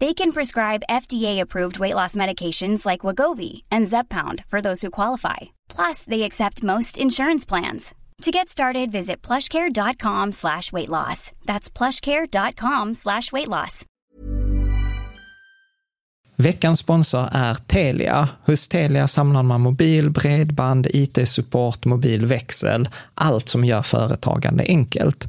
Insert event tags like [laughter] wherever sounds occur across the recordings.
They can prescribe FDA-approved weight loss medications like Wagovi and Zeppound for those who qualify. Plus, they accept most insurance plans. To get started, visit plushcare.com slash weight loss. That's plushcare.com slash weight loss. Veckans sponsor är Telia. Hos Telia samlar man mobil, bredband, IT-support, mobilväxel, allt som gör företagande enkelt.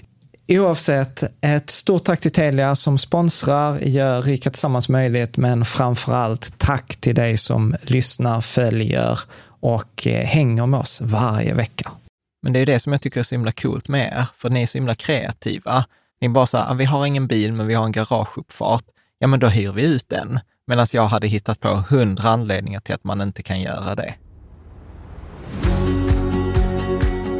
Oavsett, ett stort tack till Telia som sponsrar, gör Rika Tillsammans möjligt, men framför allt tack till dig som lyssnar, följer och eh, hänger med oss varje vecka. Men det är det som jag tycker är så himla coolt med er, för ni är så himla kreativa. Ni är bara så här, ah, vi har ingen bil, men vi har en garageuppfart. Ja, men då hyr vi ut den. Medan jag hade hittat på hundra anledningar till att man inte kan göra det.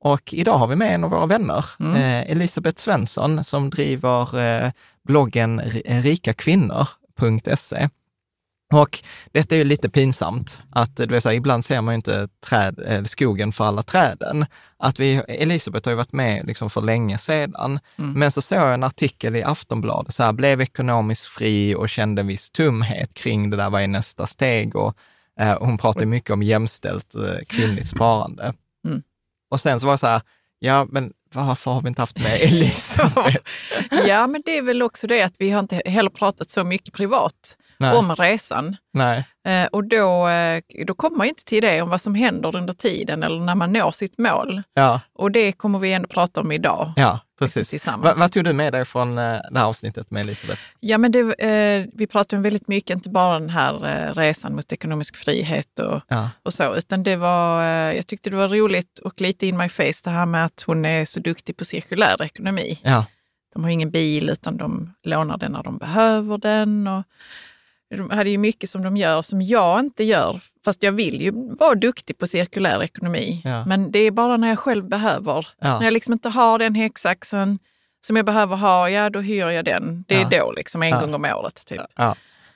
och idag har vi med en av våra vänner, mm. eh, Elisabeth Svensson, som driver eh, bloggen rikakvinnor.se. Och detta är ju lite pinsamt, att du vet, så här, ibland ser man ju inte träd, eh, skogen för alla träden. Att vi, Elisabeth har ju varit med liksom för länge sedan, mm. men så såg jag en artikel i Aftonbladet, så här, blev ekonomiskt fri och kände en viss tumhet kring det där, vad är nästa steg? Och, eh, hon pratar mycket om jämställt eh, kvinnligt sparande. Och sen så var det så här, ja men varför har vi inte haft med Elisabeth? [laughs] ja, men det är väl också det att vi har inte heller pratat så mycket privat Nej. om resan. Nej. Eh, och då, eh, då kommer man inte till det om vad som händer under tiden eller när man når sitt mål. Ja. Och det kommer vi ändå prata om idag. Ja, precis. Va, vad tog du med dig från eh, det här avsnittet med Elisabeth? Ja, men det, eh, vi pratade om väldigt mycket, inte bara den här eh, resan mot ekonomisk frihet och, ja. och så, utan det var, eh, jag tyckte det var roligt och lite in my face det här med att hon är så duktig på cirkulär ekonomi. Ja. De har ingen bil utan de lånar den när de behöver den. Och, de hade ju mycket som de gör som jag inte gör, fast jag vill ju vara duktig på cirkulär ekonomi. Ja. Men det är bara när jag själv behöver. Ja. När jag liksom inte har den häcksaxen som jag behöver ha, ja då hyr jag den. Det är Ja. då, liksom en gång om året. Typ.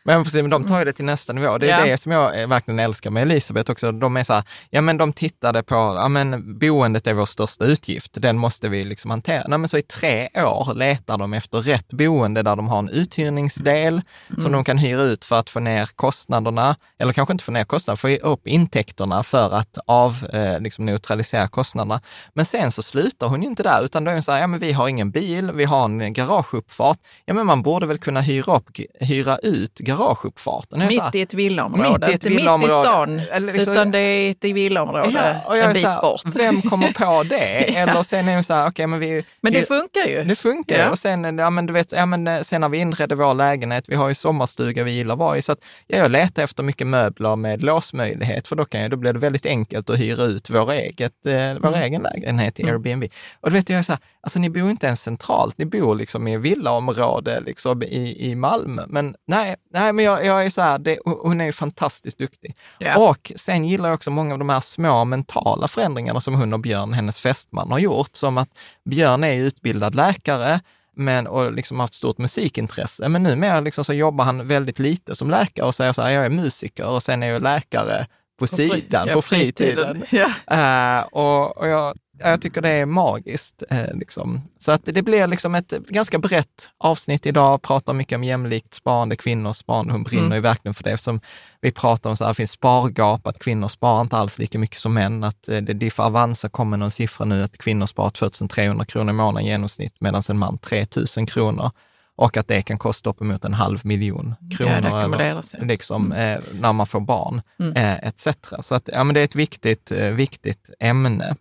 Men precis, men de tar ju det till nästa nivå. Det är Ja. det som jag eh, verkligen älskar med Elisabeth också. De är så här, ja men de tittade på, ja men boendet är vår största utgift, den måste vi liksom hantera. Nej men så i tre år letar de efter rätt boende där de har en uthyrningsdel som de kan hyra ut för att få ner kostnaderna, eller kanske inte få ner kostnaderna, få upp intäkterna för att av, eh, liksom neutralisera kostnaderna. Men sen så slutar hon ju inte där, utan då är hon så här, ja men vi har ingen bil, vi har en garageuppfart. Ja men man borde väl kunna hyra, upp, hyra ut garageuppfarten. Så här, Mitt i ett villaområde. Mitt i ett inte villaområde. mitt i stan, Eller liksom- utan det är ett villaområde Ja, en bit här, bort. vem kommer på det? [laughs] Ja. Eller sen är så här, okej men vi... Men vi, det funkar ju. det funkar Ja. och sen, ja, men du vet, ja, men, eh, sen när vi inredde vår lägenhet, vi har ju sommarstuga vi gillar att vara i, så att ja, jag letar efter mycket möbler med låsmöjlighet, för då, kan jag, då blir det väldigt enkelt att hyra ut vår, eget, eh, vår Mm. egen lägenhet i Airbnb. Och du vet, jag är så här, alltså ni bor inte ens centralt, ni bor liksom i villaområde liksom i, i Malmö. Men nej, nej men jag, jag är så här, det, hon är ju fantastiskt duktig. Ja. Och sen gillar jag också många av de här små mentala förändringarna som hon och Björn, hennes fästman, har gjort. Som att Björn är utbildad läkare men, och liksom haft stort musikintresse. Men numera liksom så jobbar han väldigt lite som läkare och säger så här, jag är musiker och sen är jag läkare på, fri- sidan, ja, på fritiden. Ja. Eh, och, och jag, jag tycker det är magiskt. eh, liksom. Så att det blir liksom ett ganska brett avsnitt idag, pratar mycket om jämlikt sparande, kvinnors sparande. Hon brinner Mm. ju verkligen för det eftersom vi pratar om här, det finns spargap, att kvinnor sparar inte alls lika mycket som män. Att eh, det diffar Avanza kommer någon siffra nu att kvinnor sparar 2300 kronor i månaden i genomsnitt medan en man 3000 kronor. Och att det kan kosta uppemot en halv miljon kronor. Ja, eller- liksom, eh, när man får barn, Mm. eh, etc. Så att, ja, men det är ett viktigt, eh, viktigt ämne.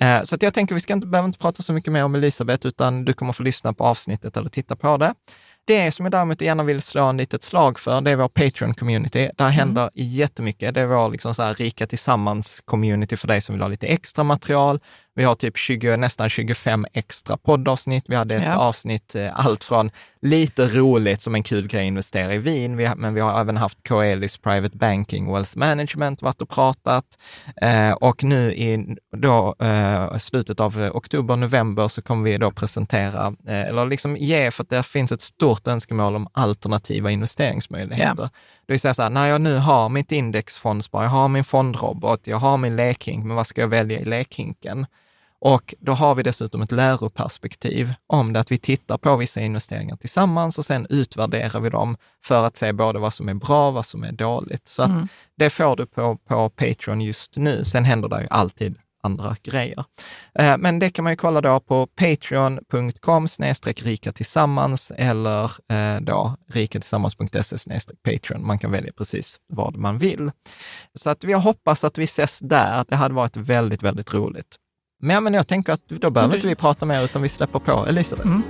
Eh, så att jag tänker, vi ska inte, behöver inte prata så mycket mer om Elisabeth, utan du kommer få lyssna på avsnittet eller titta på det. Det som jag däremot gärna vill slå en litet slag för, det är vår Patreon-community. Där händer jättemycket. Det är vår liksom så här rika tillsammans-community för dig som vill ha lite extra material. Vi har typ 20, nästan 25 extra poddavsnitt. Vi hade ett Ja. avsnitt, eh, allt från lite roligt som en kul grej att investera i vin, vi men vi har även haft Coelis Private Banking Wealth Management varit och pratat. Eh, och nu i då, eh, slutet av oktober, november så kommer vi då presentera, eh, eller liksom ge, för att det finns ett stort önskemål om alternativa investeringsmöjligheter. Det vill säga så här, när jag nu har mitt indexfondspar, jag har min fondrobot, jag har min lekhink, men vad ska jag välja i lekhinken? Och då har vi dessutom ett läroperspektiv om det, att vi tittar på vissa investeringar tillsammans och sen utvärderar vi dem för att se både vad som är bra och vad som är dåligt. Så att Mm. det får du på, på Patreon just nu. Sen händer det ju alltid andra grejer. Eh, Men det kan man ju kolla då på patreon.com rika tillsammans eller eh, då rikatillsammans.se patreon. Man kan välja precis vad man vill. Så att jag hoppas att vi ses där. Det hade varit väldigt, väldigt roligt. Men, men jag tänker att då behöver inte vi prata mer utan vi släpper på Elisabeth. Mm.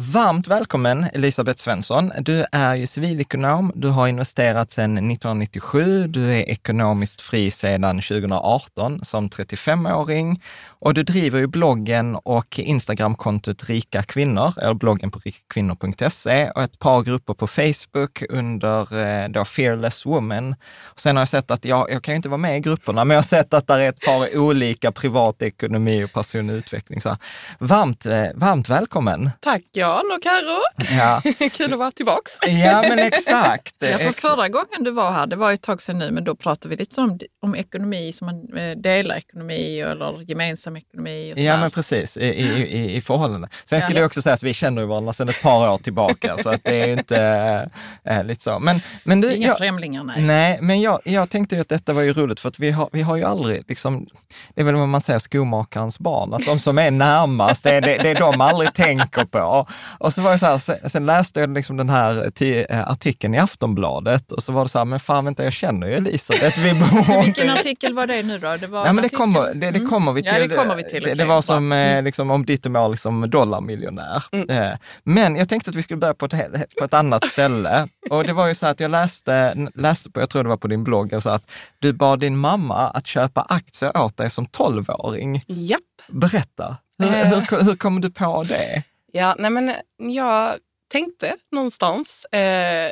Varmt välkommen Elisabeth Svensson. Du är ju civilekonom, du har investerat sedan 1997, du är ekonomiskt fri sedan 2018 som 35-åring och du driver ju bloggen och Instagramkontot Rika Kvinnor, eller bloggen på rikakvinnor.se och ett par grupper på Facebook under eh, då Fearless Woman. Och sen har jag sett att, jag, jag kan ju inte vara med i grupperna, men jag har sett att det är ett par olika privatekonomi och personlig utveckling. Så här, varmt, eh, varmt välkommen! Tack Jan och Karo. Ja, [laughs] Kul att vara tillbaks. ja men exakt. Ja, för förra gången du var här, det var ju ett tag sedan nu, men då pratade vi lite om, om ekonomi, som man eh, delar ekonomi eller gemensam ekonomi. Och Ja, men precis, i, i, i, i förhållande. Sen ska Ja. det också sägas att vi känner varandra sedan ett par år tillbaka, så att det är inte äh, lite så. Men, men du, Inga jag, främlingar, nej. Nej, men jag, jag tänkte ju att detta var ju roligt för att vi har, vi har ju aldrig, liksom, det är väl vad man säger, skomakarens barn, att de som är närmast, det är det, det är de aldrig tänker på. Och så var det så här, sen, läste jag liksom den här eh, artikeln i Aftonbladet och så var det så här, men fan vänta, jag känner ju Elisabeth, vi [laughs] bor Vilken artikel var det nu då? Det var Ja, en men det kommer, det, det Mm. kommer vi till. Ja, det kommer vi till. Det, det var som eh, liksom, om ditt och mål liksom dollarmiljonär. Eh, Men jag tänkte att vi skulle börja på ett, på ett annat ställe. Och det var ju så att jag läste, läste på, jag tror det var på din blogg, alltså att du bad din mamma att köpa aktier åt dig som 12-åring. Japp. Berätta, hur, Eh. hur, hur kom du på det? Ja, nej men jag tänkte någonstans eh,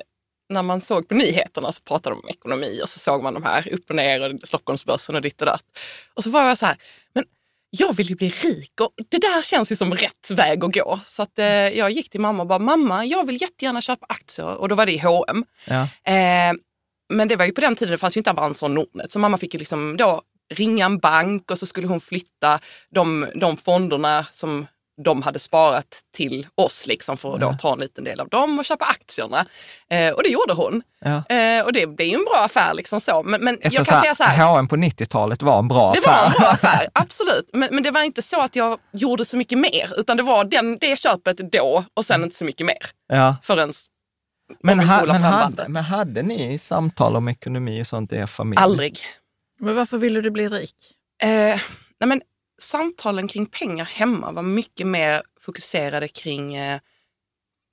när man såg på nyheterna så pratade de om ekonomi och så såg man de här upp och ner och Stockholmsbörsen och ditt och datt. Och så var jag så här, men jag vill ju bli rik och det där känns ju som rätt väg att gå. Så att, eh, jag gick till mamma och bara, mamma jag vill jättegärna köpa aktier och då var det i H&M. Ja. Eh, men det var ju på den tiden, det fanns ju inte Avanza och Nordnet. Så mamma fick ju liksom då ringa en bank och så skulle hon flytta de, de fonderna som de hade sparat till oss liksom för att då ta en liten del av dem och köpa aktierna. Eh, och det gjorde hon. Ja. Eh, och det blev ju en bra affär liksom så. Men, men jag Så kan säga så här. H&M på 90-talet var en bra Det affär. var en bra affär, [laughs] absolut. Men, men det var inte så att jag gjorde så mycket mer, utan det var den, det köpet då och sen inte så mycket mer Ja. förrän Men, ha, men, hade, men hade ni samtal om ekonomi och sånt i er familj? aldrig. Men varför ville du bli rik? Eh, nej men, samtalen kring pengar hemma var mycket mer fokuserade kring, eh,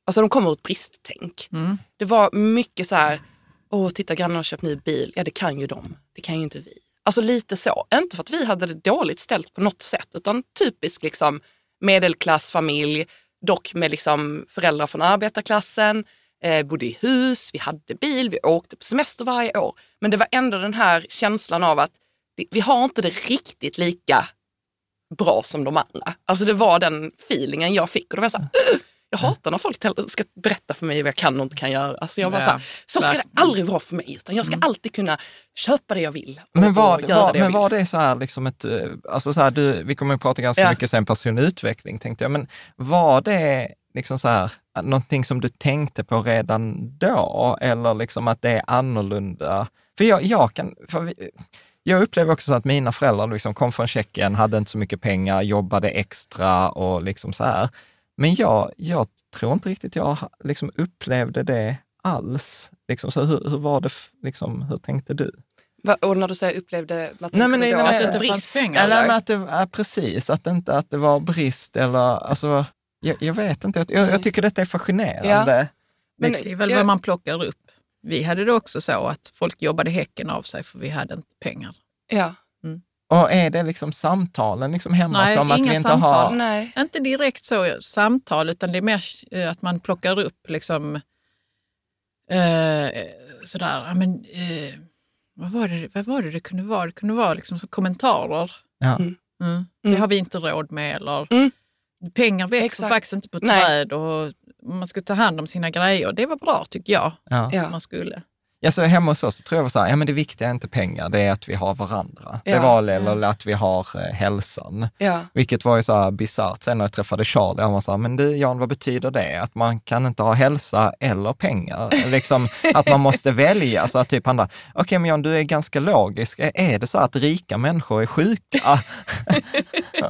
alltså de kommer ur ett bristtänk. Mm. Det var mycket så här, åh titta grannarna har köpt ny bil, ja det kan ju de, det kan ju inte vi. Alltså lite så, inte för att vi hade det dåligt ställt på något sätt, utan typisk liksom medelklassfamilj, dock med liksom föräldrar från arbetarklassen, eh, bodde i hus, vi hade bil, vi åkte på semester varje år. Men det var ändå den här känslan av att vi, vi har inte det riktigt lika bra som de andra. Alltså det var den feelingen jag fick och då var jag så här, "Ugh, jag hatar när folk ska berätta för mig vad jag kan och inte kan göra. Alltså jag var så, här, så ska det aldrig vara för mig, utan jag ska alltid kunna köpa det jag vill och, Men var, och göra var, det jag men vill. var det så här liksom ett, eh, alltså så här, du, vi kommer att prata ganska Ja. mycket sen personlig utveckling tänkte jag, men var det liksom så här, någonting som du tänkte på redan då eller liksom att det är annorlunda? För jag, jag kan, för vi, jag upplever också så att mina föräldrar liksom kom från Tjeckien, hade inte så mycket pengar, jobbade extra och liksom så här. Men jag, jag tror inte riktigt jag liksom upplevde det alls. Liksom, så hur, hur var det, liksom, hur tänkte du? Va- Och när du säger upplevde, vad Nej, men du då? nej, Alltså inte brist? pengar, Eller eller? att det var precis, att, inte, att det var brist eller alltså, jag, jag vet inte, jag, jag tycker detta är fascinerande. Men- Det är väl jag- vad man plockar upp. Vi hade det också så att folk jobbade häcken av sig för vi hade inte pengar. Ja. Och är det liksom samtalen liksom hemma Nej, som att vi inte samtal. har... Nej. Inte direkt så samtal, utan det är mer eh, att man plockar upp liksom eh, sådär, men, eh, vad, var det, vad var det det kunde vara? Det kunde vara liksom så kommentarer. Ja. Mm. Mm. Det Mm. har vi inte råd med. Eller, Mm. Pengar växer Exakt. faktiskt inte på Nej. träd och man ska ta hand om sina grejer. Det var bra tycker jag. Ja. Ja. Man skulle. Ja, så hemma hos oss tror jag var så här, ja men det viktiga är inte pengar, det är att vi har varandra. Det Ja. var eller att vi har eh, hälsan. Ja. Vilket var ju så här bisarrt sen när jag träffade Charlie. Han var så här, men du Jan, vad betyder det? Att man kan inte ha hälsa eller pengar? liksom [laughs] att man måste välja. Så att typ han där, okej men Jan, du är ganska logisk. Är- det så att rika människor är sjuka? [laughs]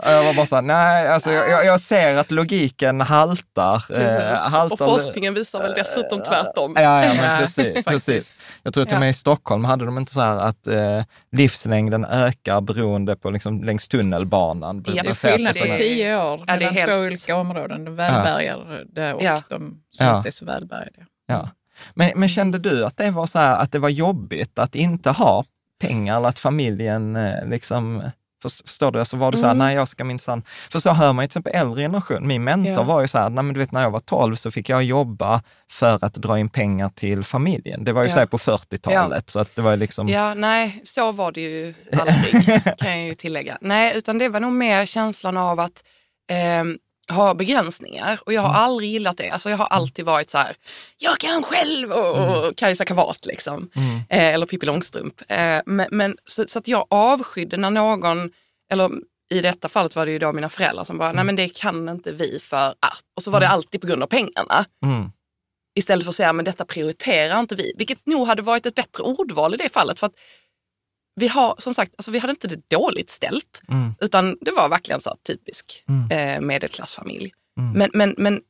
jag var bara så här, nej, alltså jag, jag- ser att logiken haltar. eh, haltar och forskningen visar väl dessutom tvärtom. Ja, ja, men precis. [laughs] precis. Jag tror till och med Ja. i Stockholm hade de inte så här att eh, livslängden ökar beroende på liksom, längs tunnelbanan. Ja, Det är på skillnad i tio år Ja, det är mellan helt- två olika områden. De välbärgade och de som Ja. inte är så välbärgade. Ja. Men, men kände du att det var så här, att det var jobbigt att inte ha pengar eller att familjen eh, liksom, förstår du? Alltså var du så här, Mm. nej jag ska minsann, för så hör man ju till exempel äldre generation, min mentor Ja. var ju så här, nej men du vet när jag var 12 så fick jag jobba för att dra in pengar till familjen. Det var ju Ja. så här på 40-talet, så att det var liksom, Ja, nej, så var det ju aldrig, [laughs] kan jag ju tillägga. Nej, utan det var nog mer känslan av att ehm, ha begränsningar. Och jag har aldrig gillat det. Alltså jag har alltid varit så här, jag kan själv och, och Kajsa Kavat liksom. Mm. Eh, eller Pippi Långstrump. Eh, men, men, så, så att jag avskydde när någon, eller i detta fallet var det ju då mina föräldrar som bara, nej men det kan inte vi för att. Och så var det alltid på grund av pengarna. Mm. Istället för att säga, men detta prioriterar inte vi. Vilket nog hade varit ett bättre ordval i det fallet. För att vi har, som sagt, alltså vi hade inte det dåligt ställt. Mm. Utan det var verkligen så typisk Mm. eh, medelklassfamilj. Mm. Men, men, men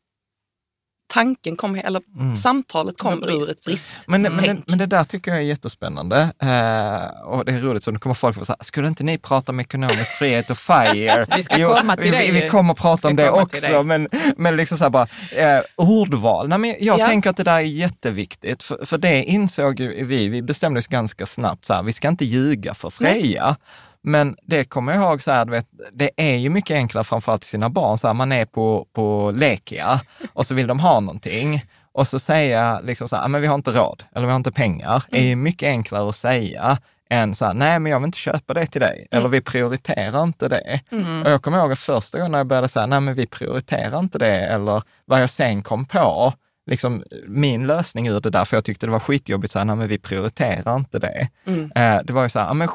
tanken kom, eller Mm. samtalet kom brist. ur ett brist. Men, men, det, Tänk. men det där tycker jag är jättespännande. Eh, och det är roligt, så nu kommer folk så här, skulle inte ni prata om ekonomisk frihet och FIRE? [laughs] Vi ska komma till vi, det vi, kommer prata om det också, men, men liksom så här bara, eh, ordval. Nej, men jag Ja. tänker att det där är jätteviktigt, för, för det insåg ju vi, vi bestämde oss ganska snabbt, så här, vi ska inte ljuga för Freja. Men det kommer jag ihåg, så här, vet, det är ju mycket enklare framförallt till sina barn. Så här, man är på, på Lekia och så vill de ha någonting. Och så säga liksom så här, "Ah, men vi har inte råd eller vi har inte pengar. är ju mycket enklare att säga än så här, nej men jag vill inte köpa det till dig, eller vi prioriterar inte det. Och jag kommer ihåg att första gången jag började säga, nej men vi prioriterar inte det, eller vad jag sen kom på, liksom min lösning ur det där, för jag tyckte det var skitjobbigt, så här, nej men vi prioriterar inte det. Eh, det var ju så här, ja men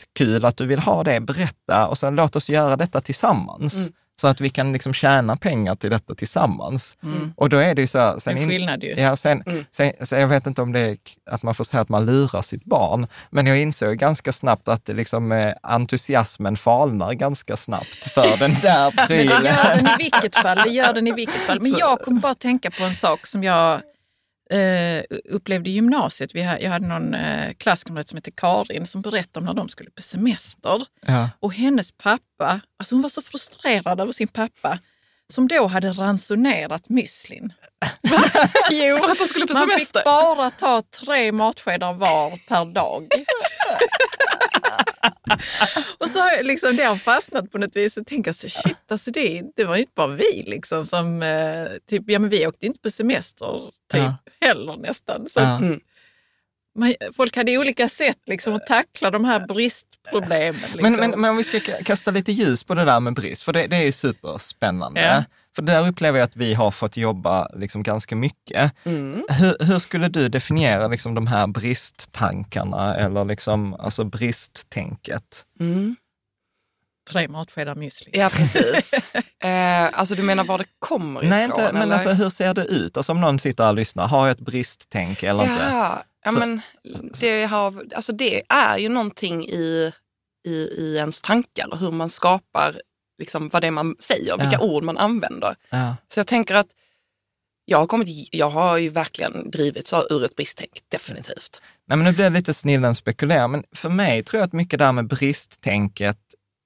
skitkul att du vill ha det, berätta och sen låt oss göra detta tillsammans. Så att vi kan liksom tjäna pengar till detta tillsammans. Och då är det ju så här, sen in- skillnad ju. Ja, sen, sen, sen, jag vet inte om det är att man får säga att man lurar sitt barn, men jag insåg ganska snabbt att liksom, eh, entusiasmen falnar ganska snabbt för den [laughs] där Men det gör prylen. den i vilket fall. Det gör den i vilket fall. Men jag kommer bara tänka på en sak som jag eh, upplevde gymnasiet. Vi jag hade någon eh, klasskamrat som hette Karin som berättade om när de skulle på semester. Ja. Och hennes pappa, alltså hon var så frustrerad över sin pappa som då hade ransonerat müslin. [laughs] jo, För att de skulle på man semester? fick bara ta tre matskedar var per dag. [laughs] [laughs] och så har jag liksom, det har fastnat på något vis och tänker så shit, alltså det, det var ju inte bara vi liksom som, eh, typ, ja men vi åkte inte på semester typ Ja. heller nästan. Så Ja. att, man, folk hade olika sätt liksom att tackla de här bristproblemen. Liksom. Men, men, men om vi ska ka- kasta lite ljus på det där med brist, för det, det är ju superspännande. Ja. För där upplever jag att vi har fått jobba liksom ganska mycket. Hur, hur skulle du definiera liksom de här bristtankarna eller liksom, alltså bristtänket? Tre matskedar müsli. Ja, precis. [laughs] eh, alltså du menar var det kommer ifrån? Nej, inte, men eller? alltså hur ser det ut? Alltså om någon sitter här och lyssnar, har jag ett bristtänk eller inte? Ja, ja Så- men det, har, alltså det är ju någonting i, i, i ens tankar och hur man skapar liksom vad det är man säger, vilka ord man använder. Så jag tänker att jag har, kommit, jag har ju verkligen drivit så ur ett bristtänk, definitivt. Nej, men nu blir det lite snillen spekulerar, men för mig tror jag att mycket där med bristtänket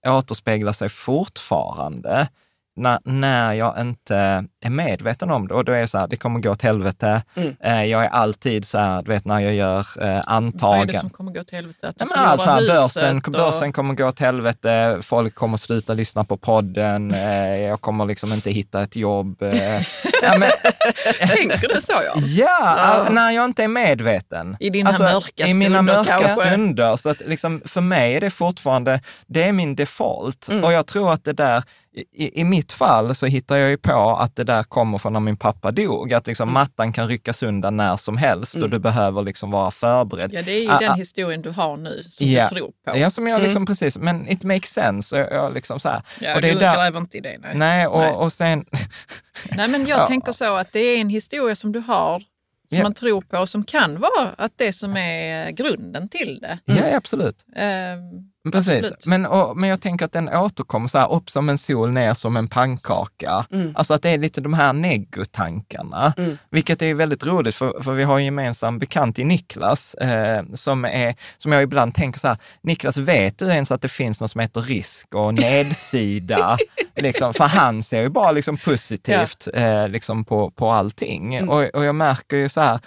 återspeglar sig fortfarande när, när jag inte är medveten om det. Och då är så här, det kommer gå åt helvete. Mm. Eh, jag är alltid så här, du vet när jag gör eh, Vad är det som kommer gå till helvete? Att Nej, men allt så här, förlorar börsen, och- börsen kommer gå åt helvete, folk kommer sluta lyssna på podden, eh, jag kommer liksom inte hitta ett jobb. Eh, [laughs] ja, men, Tänker du så ja? Ja, all- när jag inte är medveten. Alltså, I dina mörka I mina stunder mörka kanske. stunder. Så att liksom, för mig är det fortfarande, det är min default. Och jag tror att det där, i, i mitt fall så hittar jag ju på att det där kommer från när min pappa dog. Att liksom mattan kan ryckas undan när som helst och du behöver liksom vara förberedd. Ja, det är ju Ah, den ah, historien du har nu som Ja. du tror på. Ja, som jag liksom precis, men it makes sense. Och jag, jag liksom så här. Ja, och det du är där, gräver inte i det. Nej, nej, och, Nej. och sen, [laughs] Nej men jag Ja. tänker så att det är en historia som du har, som Ja. man tror på, som kan vara att det som är grunden till det. ja absolut. Ehm, Precis, Absolut. men, och, men jag tänker att den återkommer så här, upp som en sol, ner som en pannkaka. Alltså att det är lite de här negotankarna, vilket är väldigt roligt för, för vi har en gemensam bekant i Niklas eh, som, är, som jag ibland tänker så här, Niklas, vet du ens att det finns något som heter risk och nedsida? [laughs] liksom, för han ser ju bara liksom positivt eh, liksom på, på allting. Och, och jag märker ju så här,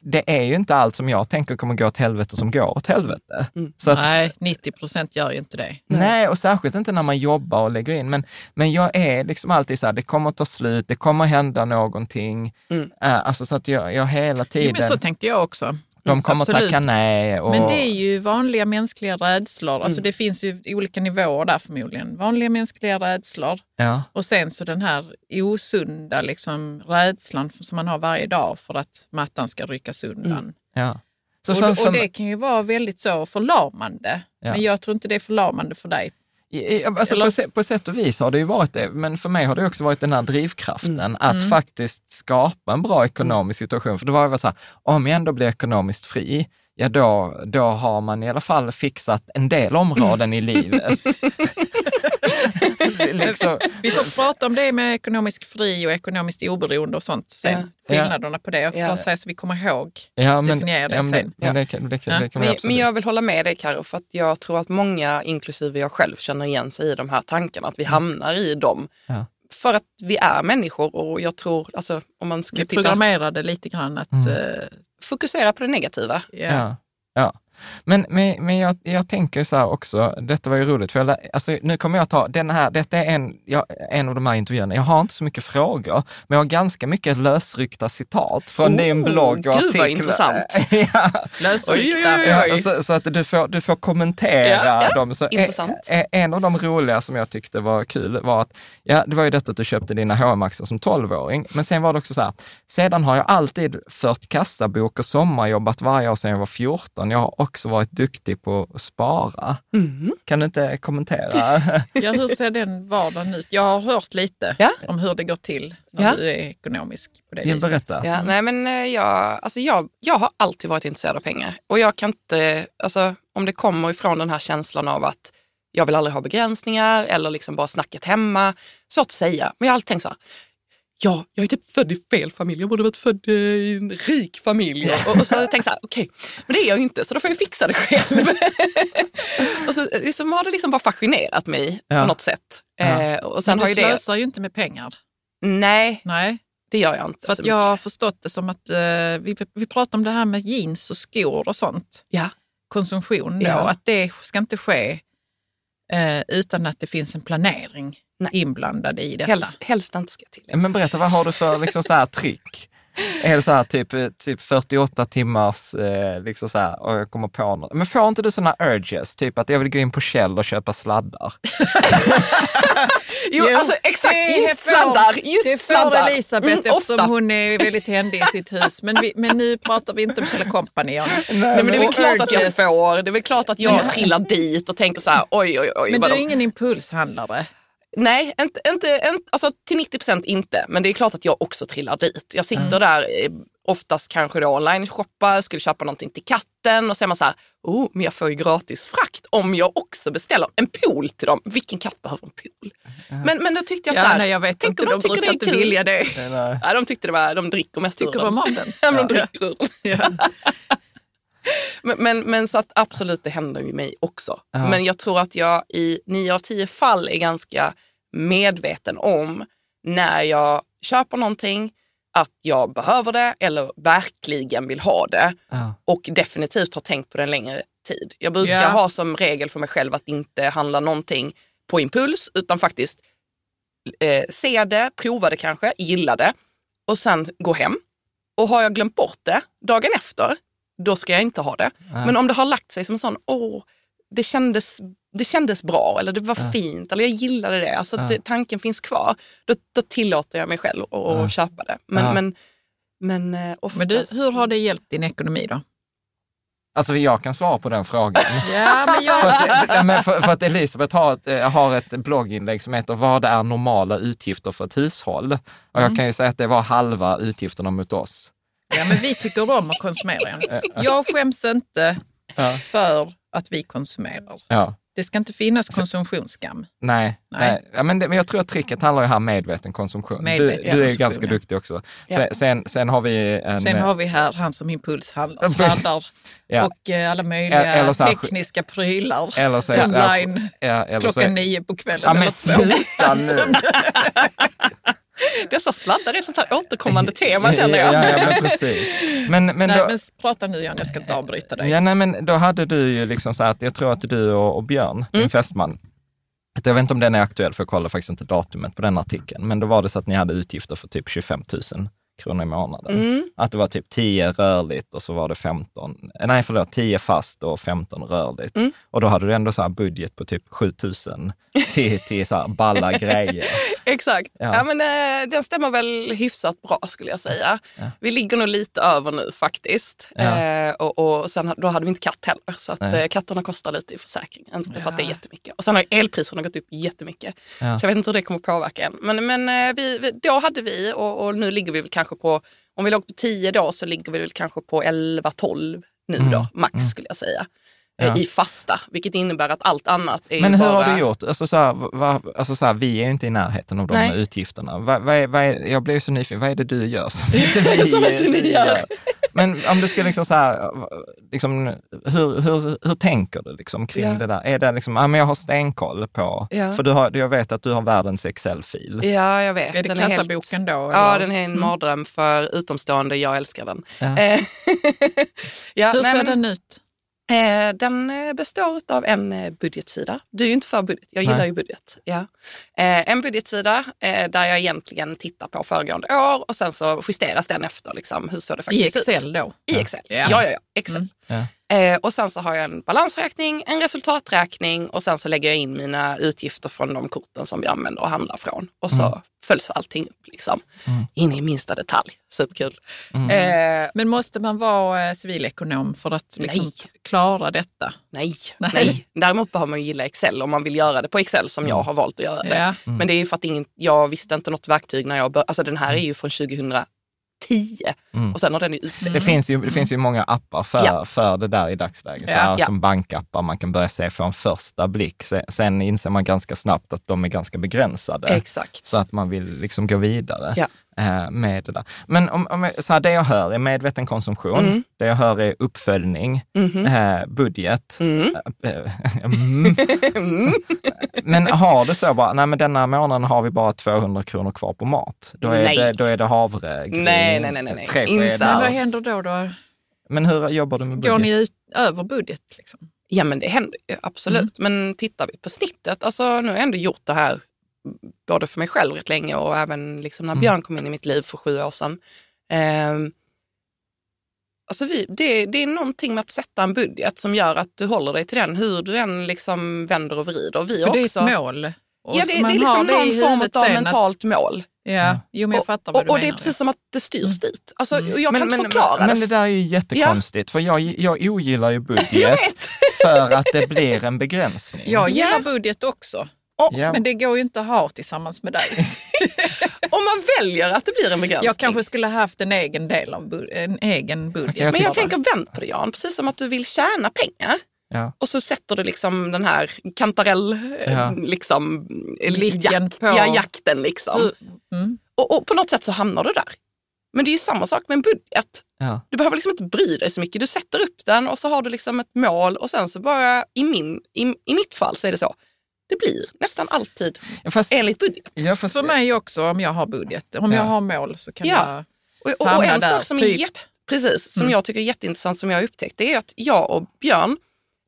det är ju inte allt som jag tänker kommer gå åt helvete som går åt helvete. Så att, nej, 90 procent gör ju inte det. Nej, och särskilt inte när man jobbar och lägger in. Men, men jag är liksom alltid så här, det kommer att ta slut, det kommer att hända någonting. Eh, alltså så att jag, jag hela Jo, tiden, men så tänker jag också. De kommer Absolut. tacka nej. Och, Men det är ju vanliga mänskliga rädslor. Mm. Alltså det finns ju olika nivåer där förmodligen. Vanliga mänskliga rädslor ja, och sen så den här osunda liksom, rädslan som man har varje dag för att mattan ska ryckas undan. ja. Så Och, för, för, och det kan ju vara väldigt så förlamande. Ja. Men jag tror inte det är förlamande för dig. Alltså Eller- på, sätt, på sätt och vis har det ju varit det, men för mig har det också varit den här drivkraften att faktiskt skapa en bra ekonomisk situation. För det var ju så här, om jag ändå blir ekonomiskt fri, ja då, då har man i alla fall fixat en del områden i [laughs] livet. [laughs] liksom, Vi får prata om det med ekonomisk fri och ekonomiskt oberoende och sånt sen. Ja. Skillnaderna på det. Jag Ja. bara säger så vi kommer ihåg. ja, men, Definiera det ja, men sen. Men det, kan- det, kan- Ja. det kan vi Men, absolut. men jag vill hålla med dig Karo, för att jag tror att många, inklusive jag själv, känner igen sig i de här tankarna, att vi hamnar i dem. Ja. För att vi är människor och jag tror, alltså om man ska Vi titta, programmerade lite grann att... Mm. eh, fokusera på det negativa. ja. Ja. Ja. Men, men, men jag, jag tänker så här också, detta var ju roligt, för jag, alltså, nu kommer jag ta, den här, detta är en, jag, en av de här intervjuerna, jag har inte så mycket frågor, men jag har ganska mycket lösryckta citat från Oh, din blogg och gud, vad intressant. [laughs] ja. Lösryckta. Ja, så, så att du får, du får kommentera Ja, dem. Så intressant. En, en av de roliga som jag tyckte var kul var att, ja, det var ju detta att du köpte dina HM-aktier som 12-åring, men sen var det också så här, sedan har jag alltid fört kassabok och sommarjobbat varje år sedan jag var 14. Jag har också varit duktig på att spara. Mm. Kan du inte kommentera? [laughs] Ja, hur ser den vardagen ut? Jag har hört lite Ja. om hur det går till när Ja. du är ekonomisk på det Ja, viset. Berätta. Ja, nej, men eh, jag, alltså jag, jag har alltid varit intresserad av pengar. Och jag kan inte, alltså, om det kommer ifrån den här känslan av att jag vill aldrig ha begränsningar eller liksom bara snacket hemma. Svårt att säga, men jag har alltid tänkt så här. Ja, jag är typ född i fel familj. Jag borde varit född i en rik familj. Och, och så har jag tänkt så här, okej, men det är jag inte, så då får jag fixa det själv. [laughs] och så liksom har det liksom bara fascinerat mig Ja. på något sätt. Ja. Eh, och sen Men har du ju det... slösar ju inte med pengar. Nej, Nej, det gör jag inte för jag mycket. har förstått det som att eh, vi, vi pratar om det här med jeans och skor och sånt. Ja. Konsumtion då, Ja. att det ska inte ske eh, utan att det finns en planering Nej. inblandad i detta. Helst, helst inte ska jag tillägga. Men berätta, vad har du för liksom, så här, trick? Är det så här typ, eh, typ 48 timmars, eh, liksom så här, och jag kommer på något. Men får inte du sådana urges? Typ att jag vill gå in på Kjell och köpa sladdar. [laughs] Jo, alltså exakt, det just sladdar. Just det får sladdar. Elisabeth Mm, eftersom ofta. hon är väldigt händig i sitt hus. Men, vi, men nu pratar vi inte om Kjell Company. Jan. Nej, men det är väl klart att jag urges. får. Det är väl klart att jag trillar dit och tänker så här, oj, oj, oj. Men du är ingen impulshandlare. Nej, inte, inte, inte, alltså till 90 procent inte. Men det är klart att jag också trillar dit. Jag sitter där eh, oftast kanske då online-shoppar, skulle köpa någonting till katten och så är man så här, oh, men jag får ju gratis frakt om jag också beställer en pool till dem. Vilken katt behöver en pool? Men, men då tyckte jag så Ja, här, nej, jag vet tänk inte, om de de tycker brukar det är inte kul. vilja det. Ja, de tyckte det var, de dricker mest ur Tycker den. de om den? [laughs] Ja, men de dricker ur den. Ja. [laughs] Men, men, men så att absolut, det händer ju mig också. Ja. Men jag tror att jag i nio av tio fall är ganska medveten om när jag köper någonting, att jag behöver det eller verkligen vill ha det. Ja. Och definitivt har tänkt på det en längre tid. Jag brukar Ja. ha som regel för mig själv att inte handla någonting på impuls utan faktiskt eh, se det, prova det kanske, gilla det och sen gå hem. Och har jag glömt bort det dagen efter, då ska jag inte ha det. Men om det har lagt sig som en sån, åh, det kändes, det kändes bra eller det var fint eller jag gillade det, alltså att det, tanken finns kvar, då, då tillåter jag mig själv att att köpa det. Men, Ja. men, men eh, oftast... Men du, hur har det hjälpt din ekonomi då? Alltså jag kan svara på den frågan. [laughs] Ja, men för, jag... att, ja, men för, för att Elisabeth har ett, eh, har ett blogginlägg som heter Vad är normala utgifter för ett hushåll? Och jag kan ju säga att det var halva utgifterna mot oss. Ja, men vi tycker om att konsumera. [laughs] Jag skäms inte Ja. för att vi konsumerar. Ja. Det ska inte finnas konsumtionsskam. Nej, Nej. nej. Ja, men, det, men jag tror att tricket handlar ju här medveten konsumtion. Medveten du, du är konsumtion, ganska ja. duktig också. Sen, sen, sen har vi en... Sen har vi här han som impulshandlar, sladdar ja. och eh, alla möjliga Eller så här- tekniska prylar eller så så online ja, eller så klockan är- nio på kvällen. Ja, men sluta nu! [laughs] Dessa sladdar är ett sånt här återkommande tema känner jag. Ja, ja, men precis. Men, men, Nej, då, men prata nu Jan, jag ska inte avbryta dig. ja, nej, men då hade du ju liksom så här att jag tror att du och, och Björn, Mm. din fästman, jag vet inte om den är aktuell, för jag kollar faktiskt inte datumet på den artikeln, men då var det så att ni hade utgifter för typ 25 000 kronor i månaden. Mm. Att det var typ 10 rörligt och så var det 15, eh, nej förlåt, 10 fast och 15 rörligt. Mm. Och då hade du ändå så här budget på typ 7 000 till, till så här balla [laughs] grejer. Exakt. Ja. Ja. men, eh, den stämmer väl hyfsat bra skulle jag säga. Vi ligger nog lite över nu faktiskt. Ja. Eh, och, och sen, då hade vi inte katt heller. Så att, eh, katterna kostar lite i försäkring. Inte för att det är jättemycket. Och sen har elpriserna gått upp jättemycket. Ja. Så jag vet inte hur det kommer påverka än. Men, men eh, vi, då hade vi och, och nu ligger vi väl kanske på, om vi låg på 10 då så ligger vi väl kanske på 11-12 nu då, max skulle jag säga. Eh, Mm. Ja. I fasta, vilket innebär att allt annat är Men hur bara... har du gjort? Alltså så här, va, alltså så här, vi är inte i närheten av de Nej. här utgifterna. Va, vad är, är, jag blir så nyfiken, vad är det du gör som [laughs] inte vi, Som inte ni vi gör. Men om du skulle liksom så här, liksom, hur, hur, hur tänker du liksom kring Ja. det där? Är det liksom, ja men jag har stenkoll på, Ja. för du har, jag vet att du har världens Excel-fil. Ja, jag vet. Är det Den helt- kassaboken då? Ja, eller? den är en mardröm för utomstående. Jag älskar den. Ja. Eh, [laughs] ja, Hur nej, ser men- den ut? Eh, den eh, består av en eh, budgetsida. Du är ju inte för budget, jag gillar Nej. ju budget. Ja. En budgetsida där jag egentligen tittar på föregående år och sen så justeras den efter liksom, hur såg det I faktiskt ut. Excel då? I Excel. Ja. Ja, ja, ja. Excel. Mm. Ja. Och sen så har jag en balansräkning, en resultaträkning och sen så lägger jag in mina utgifter från de korten som vi använder och handlar från. Och så Mm. Följs allting upp liksom. Mm. In i minsta detalj. Superkul. Mm. Eh, Men måste man vara eh, civilekonom för att liksom klara detta? nej, Nej. nej, Däremot behöver man ju gilla Excel om man vill göra det på Excel som jag har valt att göra det. Ja. Mm. Men det är ju för att ingen, jag visste inte något verktyg när jag började. Alltså den här är ju från 2010 Mm. och sen har den ju utvecklats. Det finns, ju, det finns ju många appar för, Ja. för det där i dagsläget. Ja. här, Ja. Som bankappar man kan börja se för en första blick. Sen, inser man ganska snabbt att de är ganska begränsade. Exakt. Så att man vill liksom gå vidare. Eh, med det där. Men om, om, jag- så här, det jag hör är medveten konsumtion. Mm. Det jag hör är uppföljning, Mhm. eh, budget. Mm. Eh, [laughs] mm. Mm. Men har det så bara, nej men denna månaden har vi bara 200 kronor kvar på mat. Då är, Nej. det, då är det havregryn, Nej, nej, nej, nej, nej. tre Inte skedar. Men vad händer då? då? Men hur jobbar du med budget? Går ni ut över budget? Liksom? Ja men det händer ju absolut. Men tittar vi på snittet, alltså nu har jag ändå gjort det här både för mig själv rätt länge och även liksom när Mm. Björn kom in i mitt liv för sju år sedan. Ehm, alltså vi, det, det är någonting med att sätta en budget som gör att du håller dig till den hur du än liksom vänder och vrider. Vi För det är också, ett mål. Och Ja, det, det är liksom det någon form av sen att- mentalt mål. Ja, jo men jag fattar vad och, du och det är menar. precis som att det styrs Mm. dit. Alltså, Mm. och jag kan inte förklara men, men det det. där är ju jättekonstigt, för jag, jag ogillar ju [laughs] budget för att det blir en begränsning. Jag gillar Ja. budget också, Och, Ja. men det går ju inte att ha tillsammans med dig. [laughs] Om man väljer att det blir en begränsning. Jag kanske skulle haft en egen del av bu- en egen budget. Okej, jag Men jag tänker vänd på det Jan, precis som att du vill tjäna pengar. Ja. Och så sätter du liksom den här kantarell, eh, Ja. liksom, eh, jakt, på- ja, jakten liksom. Mm. Och, och på något sätt så hamnar du där. Men det är ju samma sak med en budget. Ja. Du behöver liksom inte bry dig så mycket. Du sätter upp den och så har du liksom ett mål och sen så bara, i, min, i, i mitt fall så är det så. Det blir nästan alltid Ja, Fast, enligt budget. ja, fast, För mig också om jag har budget. Om Ja. jag har mål så kan Ja. jag... Och, och, och Hamna en där, sak som, är typ. jätte, precis, som Mm. jag tycker är jätteintressant som jag har upptäckt, det är att jag och Björn,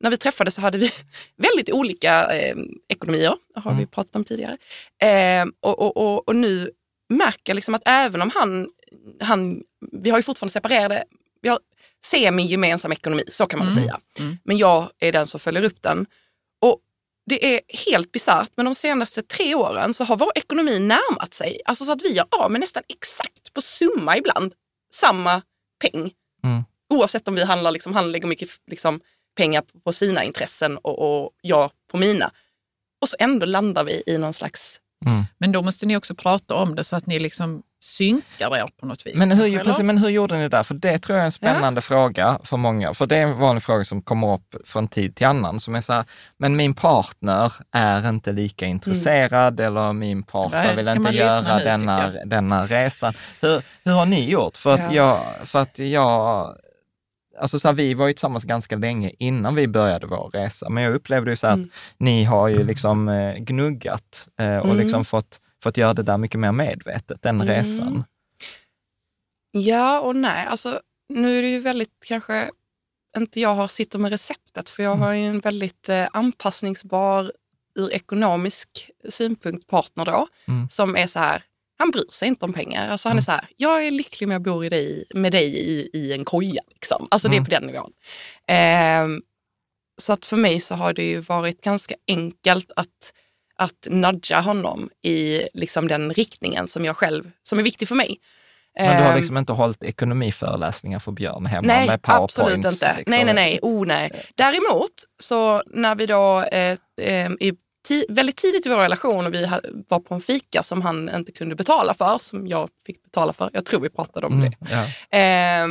när vi träffades så hade vi [laughs] väldigt olika eh, ekonomier, det har vi Mm. pratat om tidigare. Eh, och, och, och, och nu märker jag liksom att även om han, han, vi har ju fortfarande separerade, vi har semi-gemensam ekonomi, så kan man Mm. säga. Mm. Men jag är den som följer upp den. Det är helt bisarrt, men de senaste tre åren så har vår ekonomi närmat sig. Alltså så att vi gör av med nästan exakt på summa ibland samma peng. Mm. Oavsett om vi handlar, liksom, han lägger mycket liksom, pengar på, på sina intressen och, och jag på mina. Och så ändå landar vi i någon slags... mm. Men då måste ni också prata om det så att ni liksom synkar er på något vis. Men hur, kanske, precis, eller? men hur gjorde ni där? För det tror jag är en spännande fråga för många. För det är en vanlig fråga som kommer upp från tid till annan. Som är så här, men min partner är inte lika intresserad eller min partner Nej, vill inte göra nu, denna, denna resan. Hur, hur har ni gjort? För att Ja. jag, för att jag Alltså så här, vi var ju tillsammans ganska länge innan vi började vår resa, men jag upplevde ju så här Mm. att ni har ju liksom eh, gnuggat eh, och Mm. liksom fått, fått göra det där mycket mer medvetet, den Mm. resan. Ja och nej. Alltså, nu är det ju väldigt kanske inte jag har sitter med receptet för jag Mm. har ju en väldigt eh, anpassningsbar ur ekonomisk synpunkt partner då. Mm. Som är så här, han bryr sig inte om pengar. Alltså han är Mm. så här, jag är lycklig med att bo i dig, med dig i, i en koja. Liksom. Alltså det är Mm. på den nivån. Ehm, så att för mig så har det ju varit ganska enkelt att, att nudga honom i liksom den riktningen som jag själv, som är viktig för mig. Men du har Ehm, liksom inte hållit ekonomiföreläsningar för Björn hemma Nej, med powerpoints? absolut inte. liksom. Nej, nej, nej. Oh, nej. Däremot, så när vi då eh, eh, i väldigt tidigt i vår relation och vi var på en fika som han inte kunde betala för, som jag fick betala för. Jag tror vi pratade om Mm, det. ja. Eh,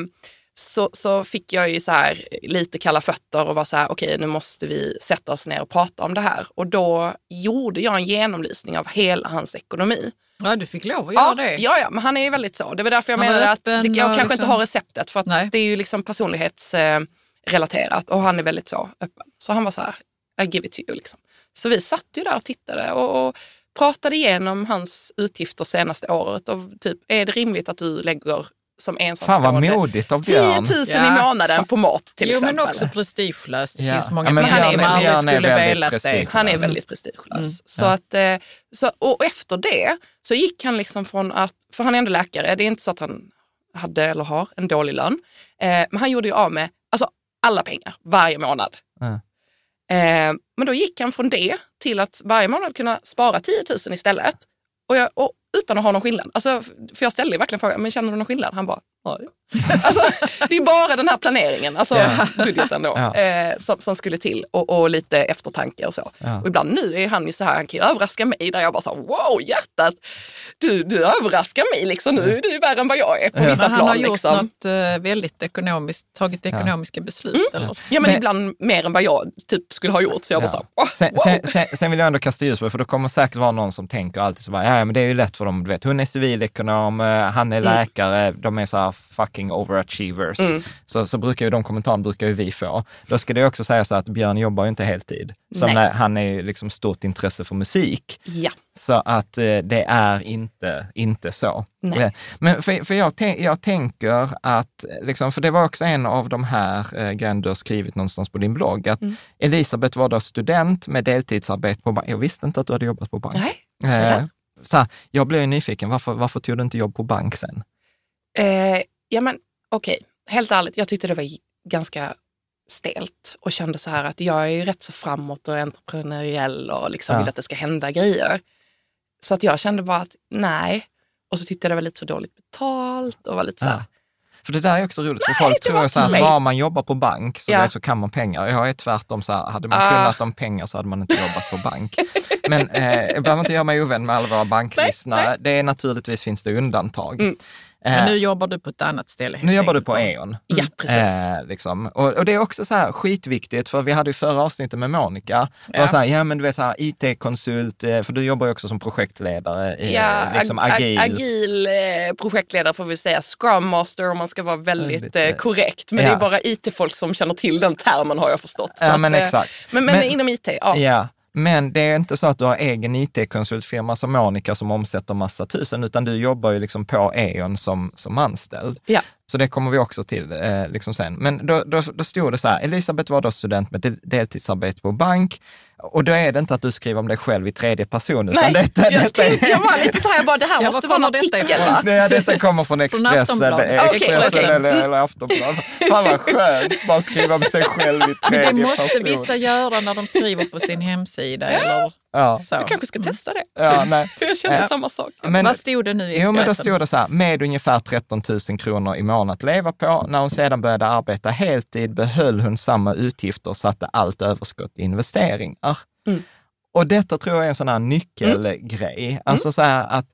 så, så fick jag ju så här lite kalla fötter och var så här, okej nu måste vi sätta oss ner och prata om det här. Och då gjorde jag en genomlysning av hela hans ekonomi. Ja, du fick lov att göra Ja, det. ja, ja, men han är ju väldigt så. Det var därför jag Han menade att det, jag och kanske inte liksom- har receptet för att Nej. det är ju liksom personlighetsrelaterat och han är väldigt så öppen. Så han var så här, I give it to you. Liksom. Så vi satt ju där och tittade och, och pratade igenom hans utgifter senaste året och typ, är det rimligt att du lägger som Fan ensamstående. vad modigt av 10 000 Björn. Ja. i månaden på mat till jo, exempel. men också prestigelöst. Det Ja. finns många Ja, men Björn som är- Björn är skulle väldigt velat det. prestigelös. Han är väldigt prestigelös. Mm. Så Ja. att, eh, så, och efter det så gick han liksom från att, för han är ändå läkare, det är inte så att han hade eller har en dålig lön. Eh, men han gjorde ju av med alltså, alla pengar varje månad. Ja. Eh, men då gick han från det till att varje månad kunna spara 10 000 istället. Och, jag, och utan att ha någon skillnad. Alltså, för jag ställde verkligen frågan, men känner du någon skillnad? Han bara, nej. [laughs] alltså, det är bara den här planeringen, alltså Ja. budgeten då, Ja. eh, som, som skulle till och, och lite eftertanke och så. Ja. Och ibland nu är han ju så här, han kan ju överraska mig där jag bara så här, wow hjärtat, du, du överraskar mig liksom, nu är du ju värre än vad jag är på Ja. vissa Men han plan. har gjort liksom. något eh, väldigt ekonomiskt, tagit ekonomiska beslut. Eller? Ja men Sen- ibland mer än vad jag typ skulle ha gjort. Så jag bara Ja. så här, wow. Sen, sen, sen, sen vill jag ändå kasta ljus på det, för det kommer säkert vara någon som tänker alltid så bara, ja men det är ju lätt för dem, du vet, hon är civilekonom, eh, han är läkare, de är så här fucking overachievers. Så, så brukar ju de kommentarerna brukar ju vi få. Då ska det också säga så att Björn jobbar ju inte heltid. Som när, han är ju liksom stort intresse för musik. Ja. Så att eh, det är inte, inte så. Nej. Eh, Men för, för jag, jag tänker att, liksom, för det var också en av de här eh, grejerna du har skrivit någonstans på din blogg, att Mm. Elisabeth var då student med deltidsarbete på bank. Jag visste inte att du hade jobbat på bank. Nej, Eh. Så här, jag blev nyfiken, varför, varför tog du inte jobb på bank sen? Eh, ja men okej, helt ärligt, jag tyckte det var ganska stelt och kände så här att jag är ju rätt så framåt och entreprenöriell och liksom Ja. vill att det ska hända grejer. Så att jag kände bara att nej. Och så tyckte jag det var lite för dåligt betalt och var lite så här, Ja. För det där är också roligt, för Nej, folk det tror så här, mig. bara man jobbar på bank så, Ja. vet, så kan man pengar. Jag är tvärtom så här, hade man Ah. kunnat om pengar så hade man inte jobbat på bank. [laughs] Men eh, jag behöver inte göra mig ovän med alla våra banklyssnare. Det är naturligtvis finns det undantag. Mm. Eh, Men nu jobbar du på ett annat ställe. nu jobbar du på E.ON. ja precis. Eh, liksom. och, och det är också så här skitviktigt, för vi hade ju förra avsnittet med Monica. Ja. så här, ja men du vet så här IT-konsult, eh, för du jobbar ju också som projektledare i Ja, liksom ag- ag- agil. agil eh, projektledare får vi säga, Scrum Master om man ska vara väldigt, eh, eh, korrekt. Men ja. det är bara IT-folk som känner till den termen har jag förstått. Så Ja men att, eh, exakt. Men, men, Men- inom IT, ja. Ja, men det är inte så att du har egen IT-konsultfirma som Monica som omsätter massa tusen, utan du jobbar ju liksom på E.ON som, som anställd. Ja. Så det kommer vi också till eh, liksom sen. Men då, då, då stod det så här, Elisabeth var då student med del- deltidsarbete på bank. Och då är det inte att du skriver om dig själv i tredje person, utan Nej, detta, jag, detta är tänkte, jag var lite så här, jag bara, det här Ja, måste var vara en detta artikel va? Nej, detta kommer från Från Expressen, Aftonbladet. Okej, Expressen okej. eller, eller Aftonbladet. Fan vad skönt, bara skriva om sig själv i Men tredje det måste person. vissa göra när de skriver på sin hemsida. Eller Ja, så. Jag kanske ska testa det. ja, nej. [laughs] För jag kände Ja. samma sak. Men, Vad stod det nu i Jo, men då Expressen? stod det så här, med ungefär 13 000 kronor i månaden att leva på. När hon sedan började arbeta heltid behöll hon samma utgifter och satte allt överskott i investeringar. Mm. Och detta tror jag är en sån här nyckelgrej. Alltså så här att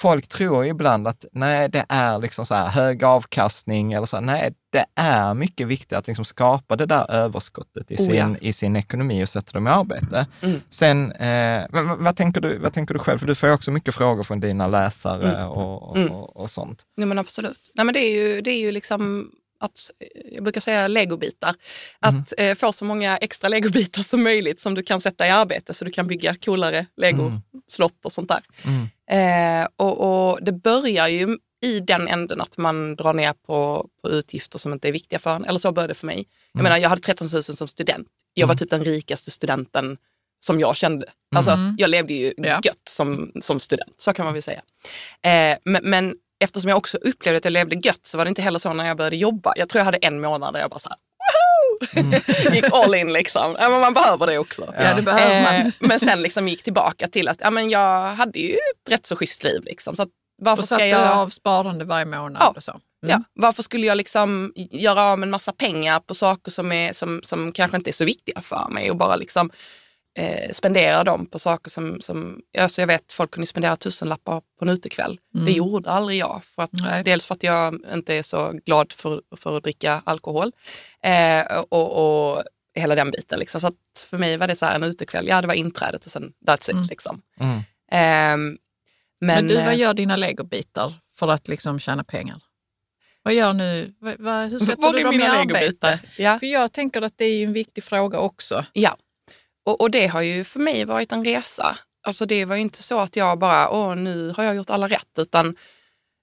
folk tror ibland att nej, det är liksom så här hög avkastning eller så. här, Nej, det är mycket viktigt att liksom skapa det där överskottet i Oh, sin, ja. i sin ekonomi och sätta dem i arbete. Mm. Sen, eh, vad, vad, tänker du, vad tänker du själv? För du får ju också mycket frågor från dina läsare Mm. och, och, Mm. och, och sånt. Nej men absolut. Nej, men det, är ju, det är ju liksom att, eh, jag brukar säga legobitar. Att eh, få så många extra legobitar som möjligt som du kan sätta i arbete så du kan bygga coolare legoslott och sånt där. Mm. Eh, och, och det börjar ju i den änden att man drar ner på, på utgifter som inte är viktiga för en. Eller så började det för mig. Jag menar, jag hade 13 000 som student. Jag var typ den rikaste studenten som jag kände. Alltså, Jag levde ju Ja. gött som, som student, så kan man väl säga. Eh, men, men eftersom jag också upplevde att jag levde gött så var det inte heller så när jag började jobba. Jag tror jag hade en månad där jag bara så här, woho! [laughs] gick all in liksom. Ja, men man behöver det också. Ja, det behöver man. Eh, [laughs] men sen liksom gick tillbaka till att ja, men jag hade ju ett rätt så schysst liv. Liksom. Så att varför Och ska satte jag... av sparande varje månad. Ja. Och så. Mm. Ja, varför skulle jag liksom göra av med en massa pengar på saker som, är, som, som kanske inte är så viktiga för mig och bara liksom eh, spendera dem på saker som, som alltså jag vet folk kunde spendera tusenlappar på en utekväll. Det gjorde aldrig jag. För att, Nej. dels för att jag inte är så glad för, för att dricka alkohol eh, och, och hela den biten. Liksom. Så att för mig var det så här en utekväll, ja det var inträdet och sen that's it. Liksom. Mm. Ehm, men, Men, du, vad eh, gör dina legobitar för att liksom tjäna pengar? Vad gör nu? Vad, vad, hur sätter var du dem i mina arbete? Ja. För jag tänker att det är en viktig fråga också. Ja, och, och det har ju för mig varit en resa. Alltså det var ju inte så att jag bara, åh nu har jag gjort alla rätt, utan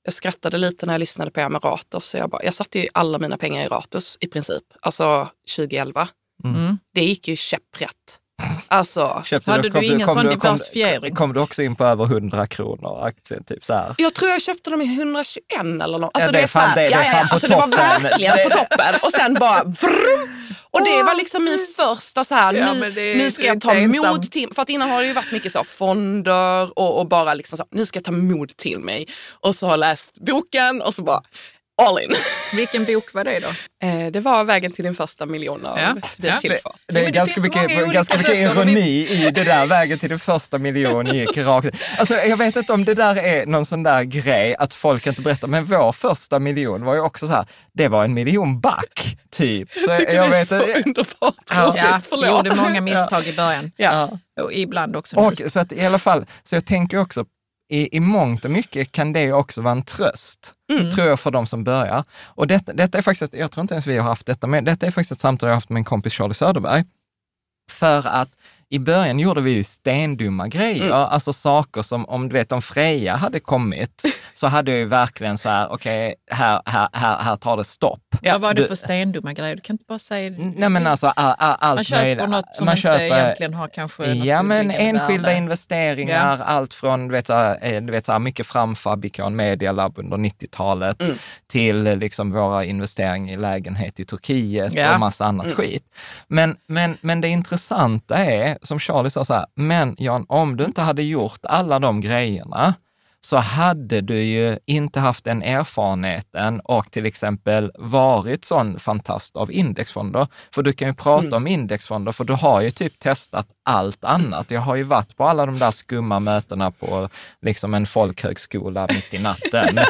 jag skrattade lite när jag lyssnade på er med Ratos. Så jag, bara, jag satte ju alla mina pengar i Ratos i princip, alltså 2011. Mm. Det gick ju käpprätt. Alltså, Köpte Hade du ingen sån kom, diversifiering? kom du också in på över 100 kronor aktier? Typ så här. jag tror jag köpte dem i 121 eller något. Alltså, Ja, det är fan- här, det- det är ja, ja, på alltså, det var toppen. verkligen på toppen. Och sen bara vrr, Och det var liksom min första så här, Ja, nu, det nu ska du jag ta mod till För att innan har det ju varit mycket så här, fonder och, och bara liksom så, nu ska jag ta mod till mig. Och så har jag läst boken och så bara all in. [laughs] Vilken bok var det då? Eh, det var Vägen till din första miljon av Ja. Tobias Ja. Hillfart. Det är ganska, mycket, ganska mycket ironi i det där. Vägen till den första miljon gick rakt Alltså jag vet inte om det där är någon sån där grej att folk inte berättar, men vår första miljon var ju också så här, det var en miljon back, typ. Så Jag tycker jag det är vet, så underbart Ja. Ja, Förlåt. jag gjorde många misstag i början. Ja. Och ibland också Och nu. så att i alla fall, så jag tänker också, i, i mångt och mycket kan det också vara en tröst, Mm. tror jag, för de som börjar. Och detta, detta är faktiskt, jag tror inte ens vi har haft detta men detta är faktiskt ett samtal jag har haft med en kompis, Charlie Söderberg. För att i början gjorde vi ju stendumma grejer, alltså saker som om du vet om Freja hade kommit [laughs] så hade jag ju verkligen så här, okej, här, här, här, här tar det stopp. Vad var det du- för stendumma grejer? Du kan inte bara säga Nej men alltså all, all, allt Man köper möjligt. något som Man inte köper- egentligen har kanske Ja, men enskilda värde. investeringar, allt från du vet, så här, eh, du vet, så här, mycket framfabikon Media Lab under 90-talet Mm. till eh, liksom våra investeringar i lägenhet i Turkiet Ja. och massa annat Mm. skit. Men, men, men det intressanta är, som Charlie sa så här, men Jan, om du inte hade gjort alla de grejerna, så hade du ju inte haft den erfarenheten och till exempel varit sån fantast av indexfonder. För du kan ju prata om indexfonder, för du har ju typ testat allt annat. Jag har ju varit på alla de där skumma mötena på liksom en folkhögskola mitt i natten. [laughs]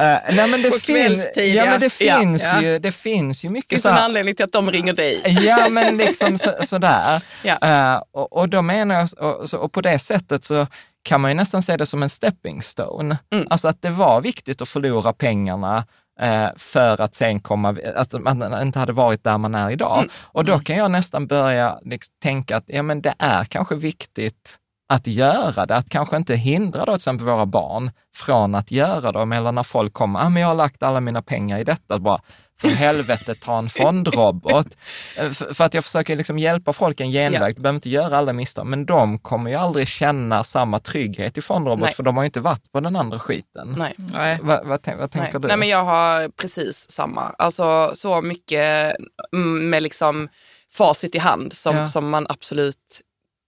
Eh, nej men det, På finns, kvällstid, ja, ja. men det, Ja, finns ja. Ju, det finns ju mycket finns så en anledning till att de ringer dig. Ja, men liksom så, sådär. [laughs] Ja. Eh, och, och då menar jag, och, och på det sättet så kan man ju nästan se det som en stepping stone. Mm. Alltså att det var viktigt att förlora pengarna eh, för att sen komma, att man inte hade varit där man är idag. Mm. Och då kan jag nästan börja liksom tänka att ja, men det är kanske viktigt att göra det, att kanske inte hindra då till exempel våra barn från att göra det. Eller när folk kommer, ah, men jag har lagt alla mina pengar i detta, bara för helvete ta en fondrobot. Eh, För, för att jag försöker liksom hjälpa folk en genväg, du behöver inte göra alla misstag, men de kommer ju aldrig känna samma trygghet i fondrobot, Nej. för de har ju inte varit på den andra skiten. Nej. Nej. Vad, vad, tän- vad Nej. tänker du? Nej, men jag har precis samma. Alltså så mycket mm, med liksom facit i hand som, Ja. som man absolut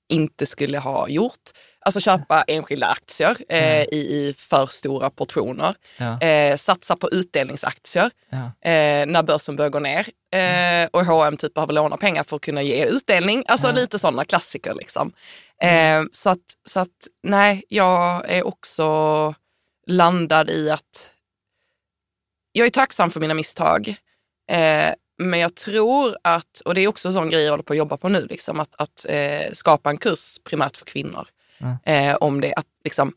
inte skulle ha gjort. Alltså köpa enskilda aktier eh, i, i för stora portioner. Ja. Eh, satsa på utdelningsaktier Ja. eh, när börsen börjar gå ner. Eh, och H&M typ behöver låna pengar för att kunna ge utdelning. Alltså lite sådana klassiker liksom. Eh, så, att, så att nej, jag är också landad i att jag är tacksam för mina misstag. Eh, men jag tror att, och det är också en sån grej jag håller på att jobba på nu, liksom, att, att eh, skapa en kurs primärt för kvinnor. Eh, om det, att liksom,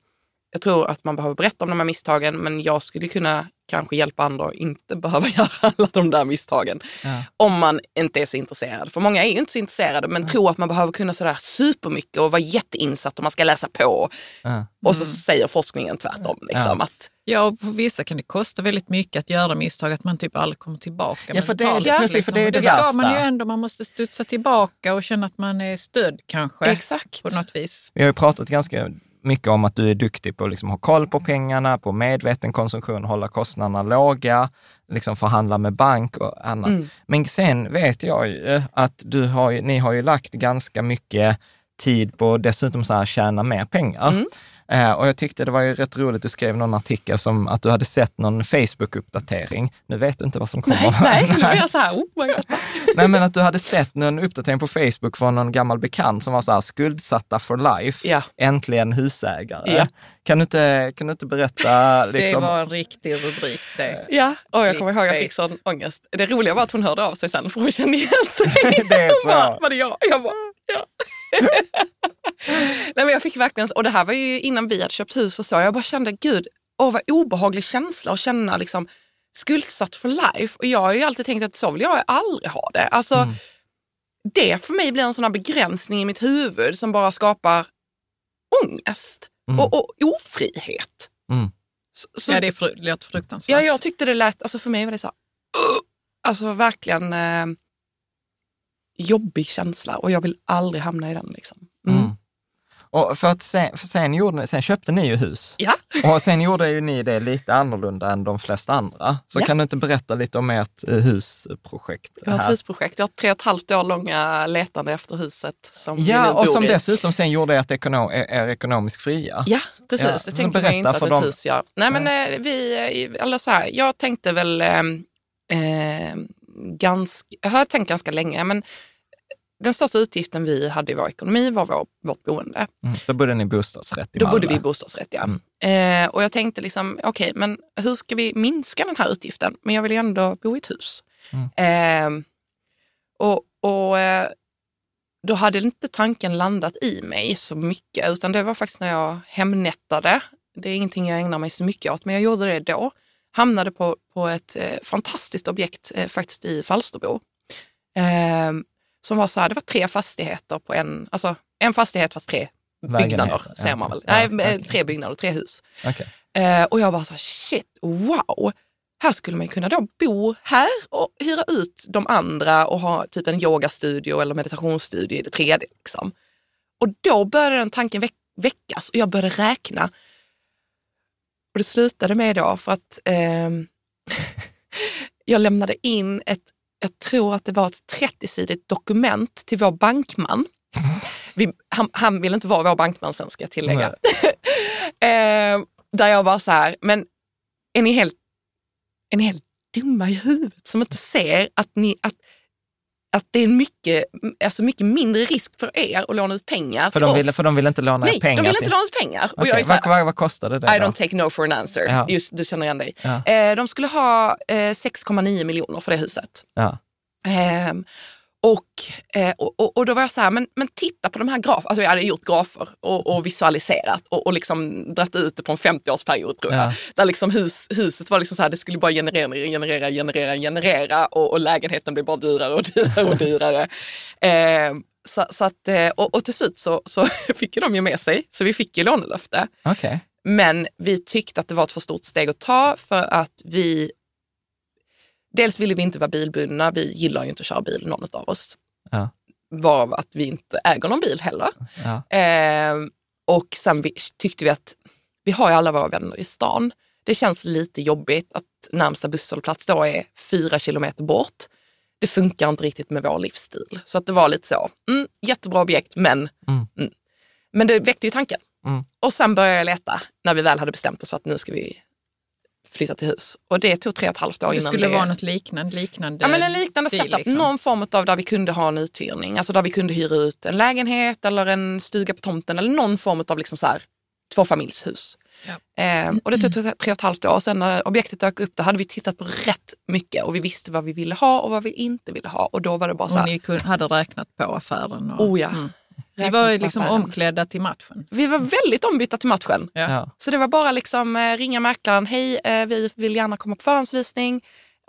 jag tror att man behöver berätta om de här misstagen, men jag skulle kunna kanske hjälpa andra att inte [laughs] behöva göra alla de där misstagen. Ja. Om man inte är så intresserad. För många är ju inte så intresserade, men tror att man behöver kunna sådär supermycket och vara jätteinsatt och man ska läsa på. Ja. Och så säger forskningen tvärtom. Liksom, att, Ja, och för vissa kan det kosta väldigt mycket att göra misstag, att man typ aldrig kommer tillbaka Ja, för det mentalt, precis, för det är det det ska man ju ändå, man måste studsa tillbaka och känna att man är stödd kanske. Exakt. På något vis. Vi har ju pratat ganska mycket om att du är duktig på att liksom ha koll på pengarna, på medveten konsumtion, hålla kostnaderna låga, liksom förhandla med bank och annat. Mm. Men sen vet jag ju att du har, ni har ju lagt ganska mycket tid på dessutom så här tjäna mer pengar. Mm. Eh, och jag tyckte det var ju rätt roligt, du skrev någon artikel som att du hade sett någon Facebook-uppdatering. Nu vet du inte vad som kommer. nej, nej, [laughs] nu blir jag så här, oh my God. Nej, men att du hade sett någon uppdatering på Facebook från någon gammal bekant som var så här, skuldsatta for life, Ja. äntligen husägare. Ja. Kan, du inte, kan du inte berätta? [laughs] Liksom, Det var en riktig rubrik det. Ja, och jag kommer ihåg jag fick sån ångest. Det roliga var att hon hörde av sig sen för hon kände igen sig. [laughs] Det är så. Hon bara, var det jag? Jag bara, ja. [laughs] Nej, men jag fick verkligen, och det här var ju innan vi hade köpt hus och så. Jag bara kände, gud, åh vad obehaglig känsla att känna liksom skuldsatt for life. Och jag har ju alltid tänkt att så vill jag aldrig ha det. Alltså, Det för mig blir en sån här begränsning i mitt huvud som bara skapar ångest Mm. och, och ofrihet. Mm. Så, så, Ja, det är fru- låter fruktansvärt. ja, jag tyckte det lät, alltså för mig var det så här, "Ugh!" [gasps] alltså verkligen eh, jobbig känsla och jag vill aldrig hamna i den. Liksom. Mm. Mm. Och för att sen, för sen, gjorde, sen köpte ni ju hus. Ja. Och sen gjorde ju ni det lite annorlunda än de flesta andra. Så Ja. kan du inte berätta lite om ert eh, husprojekt? Jag har ett här? husprojekt. Jag har tre och ett halvt år långa letande efter huset som vi nu Ja, och som i. dessutom sen gjorde ert ekonom, er, er ekonomiskt fria. Ja, precis. Ja, det tänkte man inte att ett dem. hus gör. Nej, men eh, vi, eh, eller så här, jag tänkte väl eh, eh, ganska, jag har tänkt ganska länge, men den största utgiften vi hade i vår ekonomi var vår, vårt boende. Mm. Då bodde ni i bostadsrätt i Då Malmö. bodde vi i bostadsrätt, ja. Mm. Eh, och jag tänkte liksom, okej, men hur ska vi minska den här utgiften? Men jag vill ju ändå bo i ett hus. Mm. Eh, och och eh, då hade inte tanken landat i mig så mycket, utan det var faktiskt när jag hemnettade. Det är ingenting jag ägnar mig så mycket åt, men jag gjorde det då. Hamnade på, på ett eh, fantastiskt objekt eh, faktiskt i Falsterbo. Eh, som var så här, det var tre fastigheter på en, alltså en fastighet fast tre byggnader, ser ja, man väl. okej. Nej, Ja, eh, okej. tre byggnader, tre hus. Okej. Eh, och jag bara så här, shit, wow. Här skulle man kunna då bo här och hyra ut de andra och ha typ en yogastudio eller meditationsstudio i det tredje. Liksom. Och då började den tanken väck- väckas och jag började räkna. Och det slutade med då för att ehm, [laughs] jag lämnade in ett, jag tror att det var ett 30-sidigt dokument till vår bankman. [laughs] Vi, han, han vill inte vara vår bankman sen ska jag tillägga. [laughs] eh, där jag var så här, men är ni helt, är ni helt dumma i huvudet som inte ser att, ni, att, att det är mycket, alltså mycket mindre risk för er att låna ut pengar För till de, oss? ville, för de ville inte låna Nej, pengar de vill till... inte låna ut pengar. Och Okej, jag är så vad, här, vad, vad kostade det I då? don't take no for an answer. Ja. Just, du känner igen dig. Ja. Eh, de skulle ha eh, 6,9 miljoner för det huset. Ja. Eh, och, och, och då var jag så här, men, men titta på de här graferna. Alltså jag hade gjort grafer och, och visualiserat och, och liksom dratt ut det på en 50-årsperiod tror jag. Ja. Där liksom hus, huset var liksom så här, det skulle bara generera, generera, generera, generera och, och lägenheten blev bara dyrare och dyrare och dyrare. [laughs] Ehm, så, så att, eh, och, och till slut så, så [laughs] fick ju de ju med sig, så vi fick ju lånelöfte. Okej. Men vi tyckte att det var ett för stort steg att ta för att vi... Dels ville vi inte vara bilbundna. Vi gillar ju inte att köra bil, någon av oss. Ja. Varav att vi inte äger någon bil heller. Ja. Eh, och sen vi, tyckte vi att vi har ju alla våra vänner i stan. Det känns lite jobbigt att närmsta busshållplats då är fyra kilometer bort. Det funkar inte riktigt med vår livsstil. Så att det var lite så, mm, jättebra objekt men Mm. mm. Men det väckte ju tanken. Mm. Och sen började jag leta när vi väl hade bestämt oss för att nu ska vi flytta till hus. Och det tog tre och ett halvt år Det innan skulle det... vara något liknande. liknande Ja, men en liknande deal, setup. liksom. Någon form av där vi kunde ha en uthyrning. Alltså där vi kunde hyra ut en lägenhet eller en stuga på tomten eller någon form av liksom så här, tvåfamiljshus. Ja. Eh, och det tog tre, tre och ett halvt år. Sen när objektet dök upp då hade vi tittat på rätt mycket och vi visste vad vi ville ha och vad vi inte ville ha. Och då var det bara så Och här, ni kun- hade räknat på affären. Och, oh ja. Mm. Räknat var liksom omklädda till matchen. Vi var väldigt ombytta till matchen. Ja. Ja. Så det var bara liksom eh, ringa mäklaren, hej eh, vi vill gärna komma på förhandsvisning.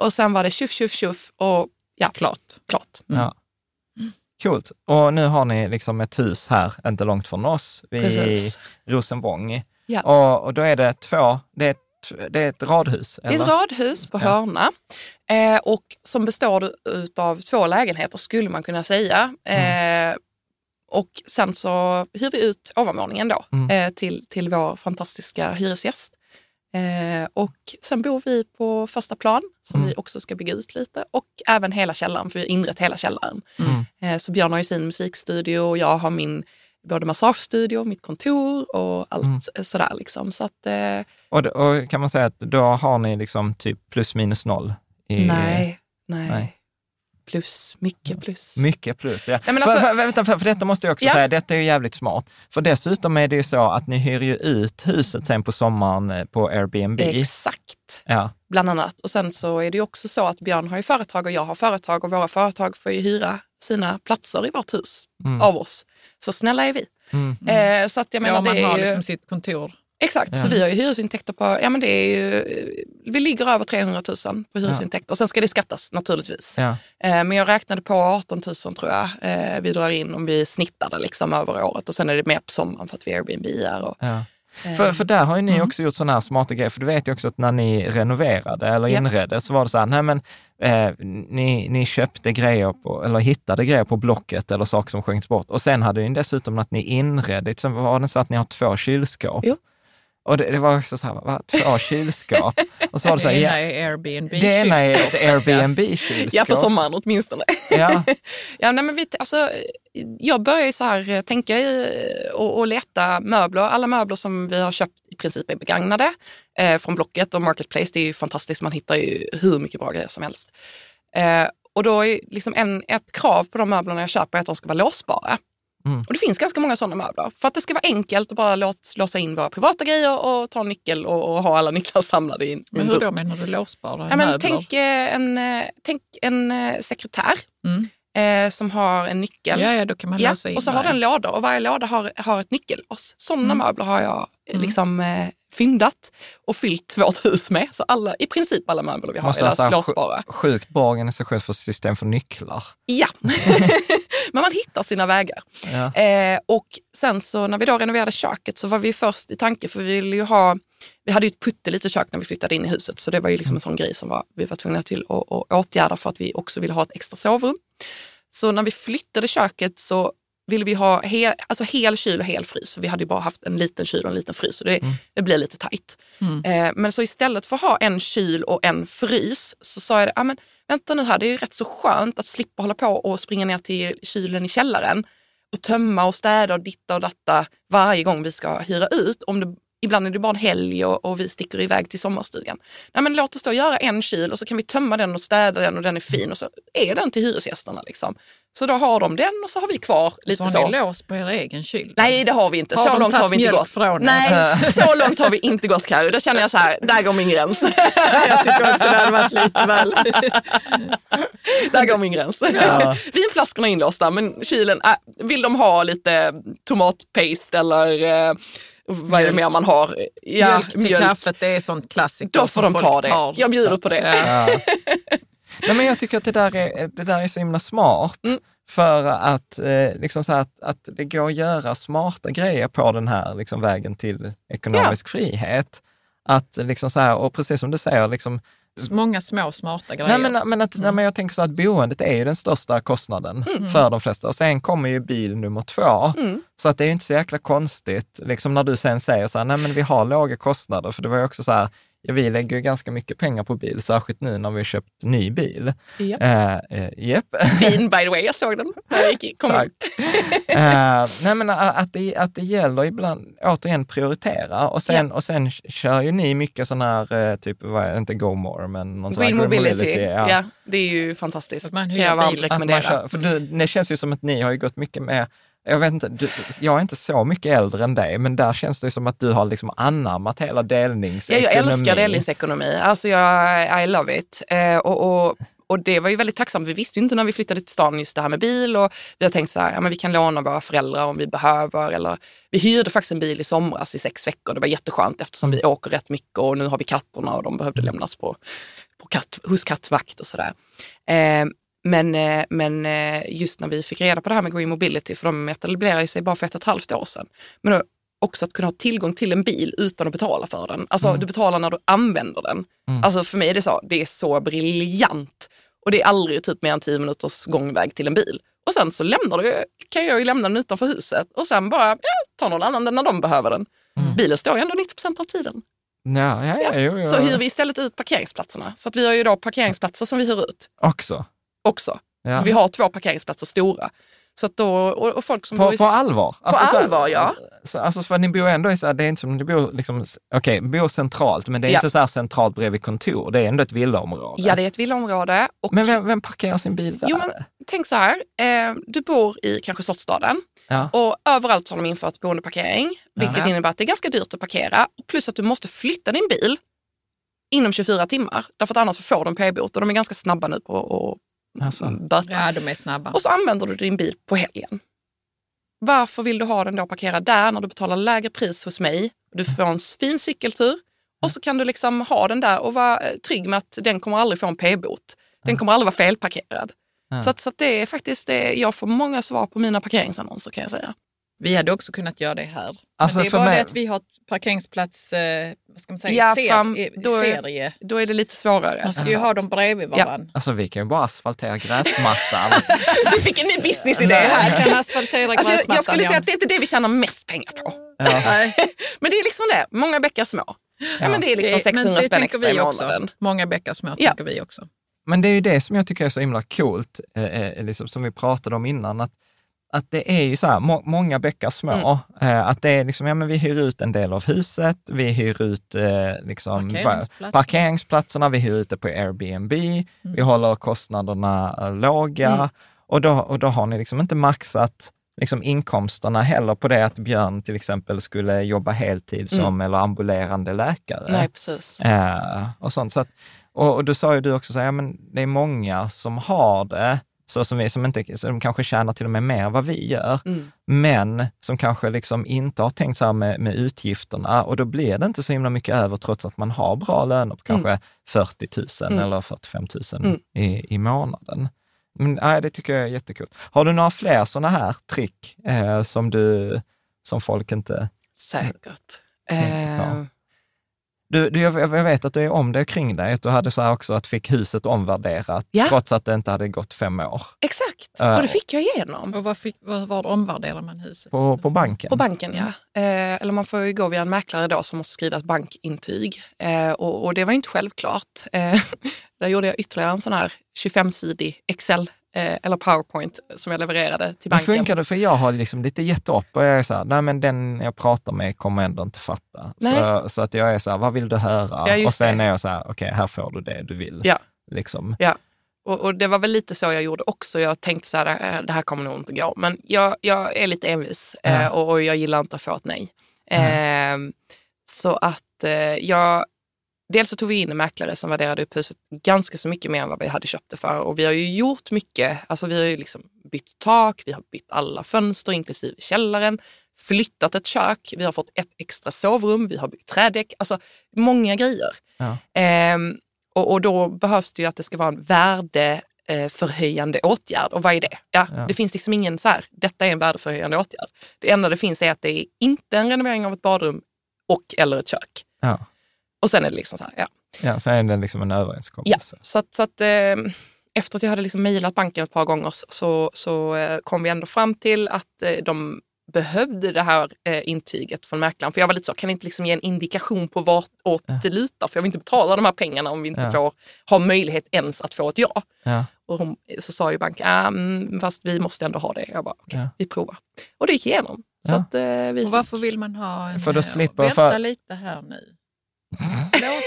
Och sen var det tjuff, tjuff, tjuff och ja, Klart. klart. Ja. Coolt. Och nu har ni liksom ett hus här, inte långt från oss, vid Precis. Rosenvång. Ja. Och, och då är det två, det är ett, det är ett radhus? Det är ett eller? radhus på Ja. Hörna eh, och som består av två lägenheter skulle man kunna säga. Mm. Och sen så hyr vi ut ovanvåningen då Mm. eh, till, till vår fantastiska hyresgäst. Eh, och sen bor vi på första plan som Mm. vi också ska bygga ut lite och även hela källaren för vi har inrett hela källaren. Mm. Eh, så Björn har ju sin musikstudio och jag har min både massagestudio, mitt kontor och allt Mm. sådär. Liksom. Så att, Och, och kan man säga att då har ni liksom typ plus minus noll? I, nej, nej, nej. Plus, mycket plus. Mycket plus, ja. Nej, men för, alltså- för, vänta, för, för detta måste jag också Ja. säga, detta är ju jävligt smart. För dessutom är det ju så att ni hyr ju ut huset sen på sommaren eh, på Airbnb. Exakt, Ja, bland annat. Och sen så är det ju också så att Björn har ju företag och jag har företag och våra företag får ju hyra sina platser i vårt hus Mm. av oss. Så snälla är vi. mm. Eh, så att jag menar, ja, man det är har ju... liksom sitt kontor. Exakt, så Ja. vi har ju hyresintäkter på, ja men det är ju, vi ligger över 300 000 på hyresintäkter. Och sen ska det skattas naturligtvis. ja. Eh, men jag räknade på 18 000 tror jag eh, vi drar in om vi snittar det liksom över året. Och sen är det mer på sommaren för att vi Airbnb är. Och, ja. För, för där har ju ni Mm. också gjort sådana här smarta grejer, för du vet ju också att när ni renoverade eller Ja. inredde så var det så här, nej men eh, ni, ni köpte grejer på, eller hittade grejer på Blocket eller saker som skänkts bort. Och sen hade ni dessutom att ni inredde, så var det så att ni har två kylskåp. Jo. Och det, det var också så här, va, två [laughs] kylskåp? Och så var det så här, ena är Airbnb det ena är ett Airbnb-kylskåp. Ja, för sommaren åtminstone. Ja. [laughs] Ja, nej, men vi, alltså, jag börjar ju så här eh, tänka i, och, och leta möbler. Alla möbler som vi har köpt i princip är begagnade eh, från Blocket och Marketplace. Det är ju fantastiskt, man hittar ju hur mycket bra grejer som helst. Eh, och då är liksom en, ett krav på de möblerna jag köper att de ska vara låsbara. Mm. Och det finns ganska många sådana möbler. För att det ska vara enkelt att bara lås, låsa in våra privata grejer och ta en nyckel och, och ha alla nycklar samlade i en, Men en hur då menar du låsbara Ja, men tänk, eh, en, eh, tänk en eh, sekretär Mm. eh, som har en nyckel. Ja, ja, då kan man Ja, låsa in och så har där. den lådor och varje låda har, har ett nyckellås. Sådana Mm. möbler har jag Mm. liksom eh, fyndat och fyllt vårt hus med. Så alla, i princip alla möbler vi har Måste är ha så här lås, låsbara. Sjukt bra organisation för system för nycklar. Ja, [laughs] men man hittar sina vägar. Ja. Eh, och sen så när vi då renoverade köket så var vi först i tanke för vi ville ju ha, vi hade ju ett pyttelitet kök när vi flyttade in i huset så det var ju liksom en sån grej som var, vi var tvungna till att, att åtgärda för att vi också ville ha ett extra sovrum. Så när vi flyttade köket så ville vi ha hel, alltså hel kyl och hel frys för vi hade ju bara haft en liten kyl och en liten frys så det, det blev lite tajt. Mm. Eh, men så istället för att ha en kyl och en frys så sa jag, ah, men, vänta nu här, det är ju rätt så skönt att slippa hålla på och springa ner till kylen i källaren och tömma och städa och ditta och datta varje gång vi ska hyra ut. Om det, ibland är det bara en helg och, och vi sticker iväg till sommarstugan. Nej, men låt oss då göra en kyl och så kan vi tömma den och städa den och den är fin och så är den till hyresgästerna. Liksom. Så då har de den och så har vi kvar lite så så. har ni lås på er egen kyl? Nej, det har vi inte. Har så långt har vi inte gått. från? Nej, så långt har vi inte gått Carro. Då känner jag så här, där går min gräns. [laughs] jag tycker också det hade varit lite väl. Där går min gräns. Ja. Vinflaskorna är inlåsta, men kylen, äh, vill de ha lite tomatpaste eller eh, vad är det Mjölk. mer man har? Ja, mjölk till kaffet, det är sånt klassiker. Då får de ta det. tar. Jag bjuder på det. Ja. Ja. Nej, men jag tycker att det där är, det där är så himla smart. Mm. För att, eh, liksom så att, att det går att göra smarta grejer på den här liksom, vägen till ekonomisk frihet. Att liksom så här, och precis som du säger, liksom, Många små smarta grejer. nej, men, men, att, nej, men jag tänker så att boendet är ju den största kostnaden för de flesta. Och sen kommer ju bil nummer två. Mm. Så att det är ju inte så jäkla konstigt, liksom när du sen säger så här, nej men vi har låga kostnader, för det var ju också så här, vi lägger ju ganska mycket pengar på bil, särskilt nu när vi har köpt ny bil. Ja. Eh, eh, Japp, Fin by the way, jag såg den jag gick, kom tack. in. Eh, nej men a- att det, att det gäller ibland, återigen prioritera och sen, och sen kör ju ni mycket sån här, eh, typ, vad inte Go More, men någon sån här Green Mobility, ja. ja. det är ju fantastiskt. Att man kan jag varmt rekommendera. kör, för du, det känns ju som att ni har ju gått mycket med, jag vet inte, du, jag är inte så mycket äldre än dig, men där känns det som att du har liksom anammat hela Ja, jag älskar delningsekonomi. Alltså jag, I love it. Eh, och, och, och det var ju väldigt tacksamt. Vi visste ju inte när vi flyttade till stan just det här med bil och vi har tänkt så här, ja men vi kan låna våra föräldrar om vi behöver. Eller, vi hyrde faktiskt en bil i somras i sex veckor. Det var jätteskönt eftersom vi åker rätt mycket och nu har vi katterna och de behövde lämnas på, på katt, hos kattvakt och sådär. Eh, men, eh, men eh, just när vi fick reda på det här med Green Mobility, för de etablerade sig bara för ett och ett halvt år sedan. Men då också att kunna ha tillgång till en bil utan att betala för den. Alltså du betalar när du använder den. Alltså för mig är det så, det är så briljant. Och det är aldrig typ mer än tio minuters gångväg till en bil. Och sen så lämnar du, kan jag ju lämna den utanför huset och sen bara ja, ta någon annan den när de behöver den. Bilen står ju ändå 90 procent av tiden. Ja, ja, ja, jo, jo. Så hyr vi istället ut parkeringsplatserna. Så att vi har ju då parkeringsplatser som vi hyr ut Också. Också. Ja. Så vi har två parkeringsplatser stora. Så då, och, och folk som bor På, i... på allvar? Alltså, så här- allvar, ja. Så, alltså för ni bor ändå i så här, det är inte som ni bor liksom, okej, bor centralt, men det är Ja. inte så här centralt bredvid kontor, det är ändå ett villaområde. Ja, det är ett villaområde. Och Men vem, vem parkerar sin bil där? Jo, men tänk så här. Eh, du bor i kanske Slottsstaden Ja. och överallt har de infört boendeparkering. Vilket Jaha. innebär att det är ganska dyrt att parkera. Och plus att du måste flytta din bil inom 24 timmar. Därför att annars får du en p-bot och de är ganska snabba nu på att Alltså. böta. Ja, de är snabba. Och så använder du din bil på helgen. Varför vill du ha den då parkerad där när du betalar lägre pris hos mig? Du får en fin cykeltur och så kan du liksom ha den där och vara eh, trygg med att den kommer aldrig få en p-bot. Den kommer aldrig vara felparkerad. Ja. Så, att, så att det är faktiskt, det, jag får många svar på mina parkeringsannonser kan jag säga. Vi hade också kunnat göra det här. Alltså, Men det är bara mig- det att vi har parkeringsplats, eh, vad ska man säga, Ja, ser, fram- i, då är- serie. Då är det lite svårare. Ska ju ha dem bredvid varandra. Alltså vi kan ju bara asfaltera gräsmattan. [laughs] Du fick en ny businessidé här. Jag kan asfaltera Alltså, jag, gräsmattan. jag skulle säga att det är inte det vi tjänar mest pengar på. Ja. [laughs] Men det är liksom det, många bäckar små. Ja, men det är liksom Det- 600 men det spänn extra i vi också. månaden. Många bäckar små Ja. tänker vi också. Men det är ju det som jag tycker är så himla coolt, eh, eh, liksom, som vi pratade om innan, att, att det är ju så här, må, många bäckar små. Eh, att det är liksom, ja men vi hyr ut en del av huset, vi hyr ut eh, liksom, Parkeringsplatser. parkeringsplatserna, vi hyr ut det på Airbnb, vi håller kostnaderna eh, låga och, då, och då har ni liksom inte maxat liksom inkomsterna heller på det att Björn till exempel skulle jobba heltid som eller ambulerande läkare. Nej, precis. Eh, och sånt. Så att, och, och då sa ju du också så här, ja, men det är många som har det, så som vi, som inte, som kanske tjänar till och med mer vad vi gör, Mm. men som kanske liksom inte har tänkt så här med, med utgifterna och då blir det inte så himla mycket över trots att man har bra löner på kanske 40 000 Mm. eller 45 000 Mm. i, i månaden. Men, nej, det tycker jag är jättekul. Har du några fler sådana här trick eh, som, du, som folk inte Säkert. Eh, Du, du, jag, vet att du är om det kring dig, att du hade så här också att fick huset omvärderat, Ja. trots att det inte hade gått fem år exakt, Ja. och det fick jag igenom. Och var, fick, var, var omvärderar man huset? på, på banken. På banken ja. Eh, eller man får ju gå via en mäklare då som måste skriva ett bankintyg. Eh, och, och det var inte självklart. Eh, där gjorde jag ytterligare en sån här 25-sidig Excel eh, eller PowerPoint som jag levererade till banken. funkar det? För jag har liksom lite gett upp och jag är så här, nej men den jag pratar med kommer ändå inte fatta. Så, så att jag är så här, vad vill du höra? Ja, och sen det. är jag så här, okej, här får du det du vill. Ja. Liksom. Och, och det var väl lite så jag gjorde också. Jag tänkte så här, eh, det här kommer nog inte gå. Men jag, jag är lite envis eh, Ja. och, och jag gillar inte att få ett nej. Eh, så att eh, jag... Dels så tog vi in en mäklare som värderade upp huset ganska så mycket mer än vad vi hade köpt det för. Och vi har ju gjort mycket. Alltså vi har ju liksom bytt tak, vi har bytt alla fönster inklusive källaren, flyttat ett kök, vi har fått ett extra sovrum, vi har byggt trädäck. Alltså många grejer. Ja. Ehm, och, och då behövs det ju att det ska vara en värdeförhöjande åtgärd. Och vad är det? Ja, Ja. Det finns liksom ingen så här, detta är en värdeförhöjande åtgärd. Det enda det finns är att det är inte en renovering av ett badrum och eller ett kök. Ja. Och sen är det liksom så här, ja. Ja, sen är det liksom en ja. överenskommelse. Så att, så att eh, efter att jag hade liksom mejlat banken ett par gånger så, så, eh, kom vi ändå fram till att eh, de behövde det här eh, intyget från mäklaren. För jag var lite så, kan inte liksom ge en indikation på vart åt det lutar? För jag vill inte betala de här pengarna om vi inte Ja. får ha möjlighet ens att få ett ja. Ja. Och hon, så sa ju banken, ah, mm, fast vi måste ändå ha det. Jag bara, okej, Ja. vi provar. Och det gick igenom. Så Ja. att, eh, vi Och varför vill man ha en... För då eh, slipper- Vänta för- lite här nu. Låt,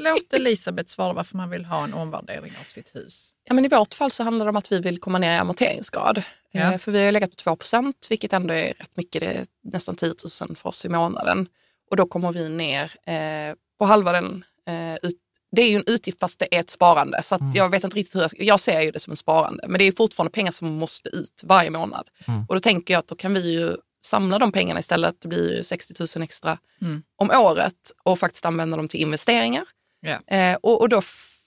låt Elisabeth svara varför man vill ha en omvärdering av sitt hus. Ja, men I vårt fall så handlar det om att vi vill komma ner i amorteringsgrad. Ja. Eh, för vi har legat på 2% vilket ändå är rätt mycket. Det är nästan 10 000 för oss i månaden. Och då kommer vi ner eh, på halva den. Eh, ut, det är ju en utgift fast det är ett sparande. Så att Mm. jag vet inte riktigt hur jag Jag ser ju det som en sparande. Men det är fortfarande pengar som måste ut varje månad. Mm. Och då tänker jag att då kan vi ju samla de pengarna istället. Det blir ju 60 000 extra Mm. om året och faktiskt använda dem till investeringar. Ja. Eh, och, och då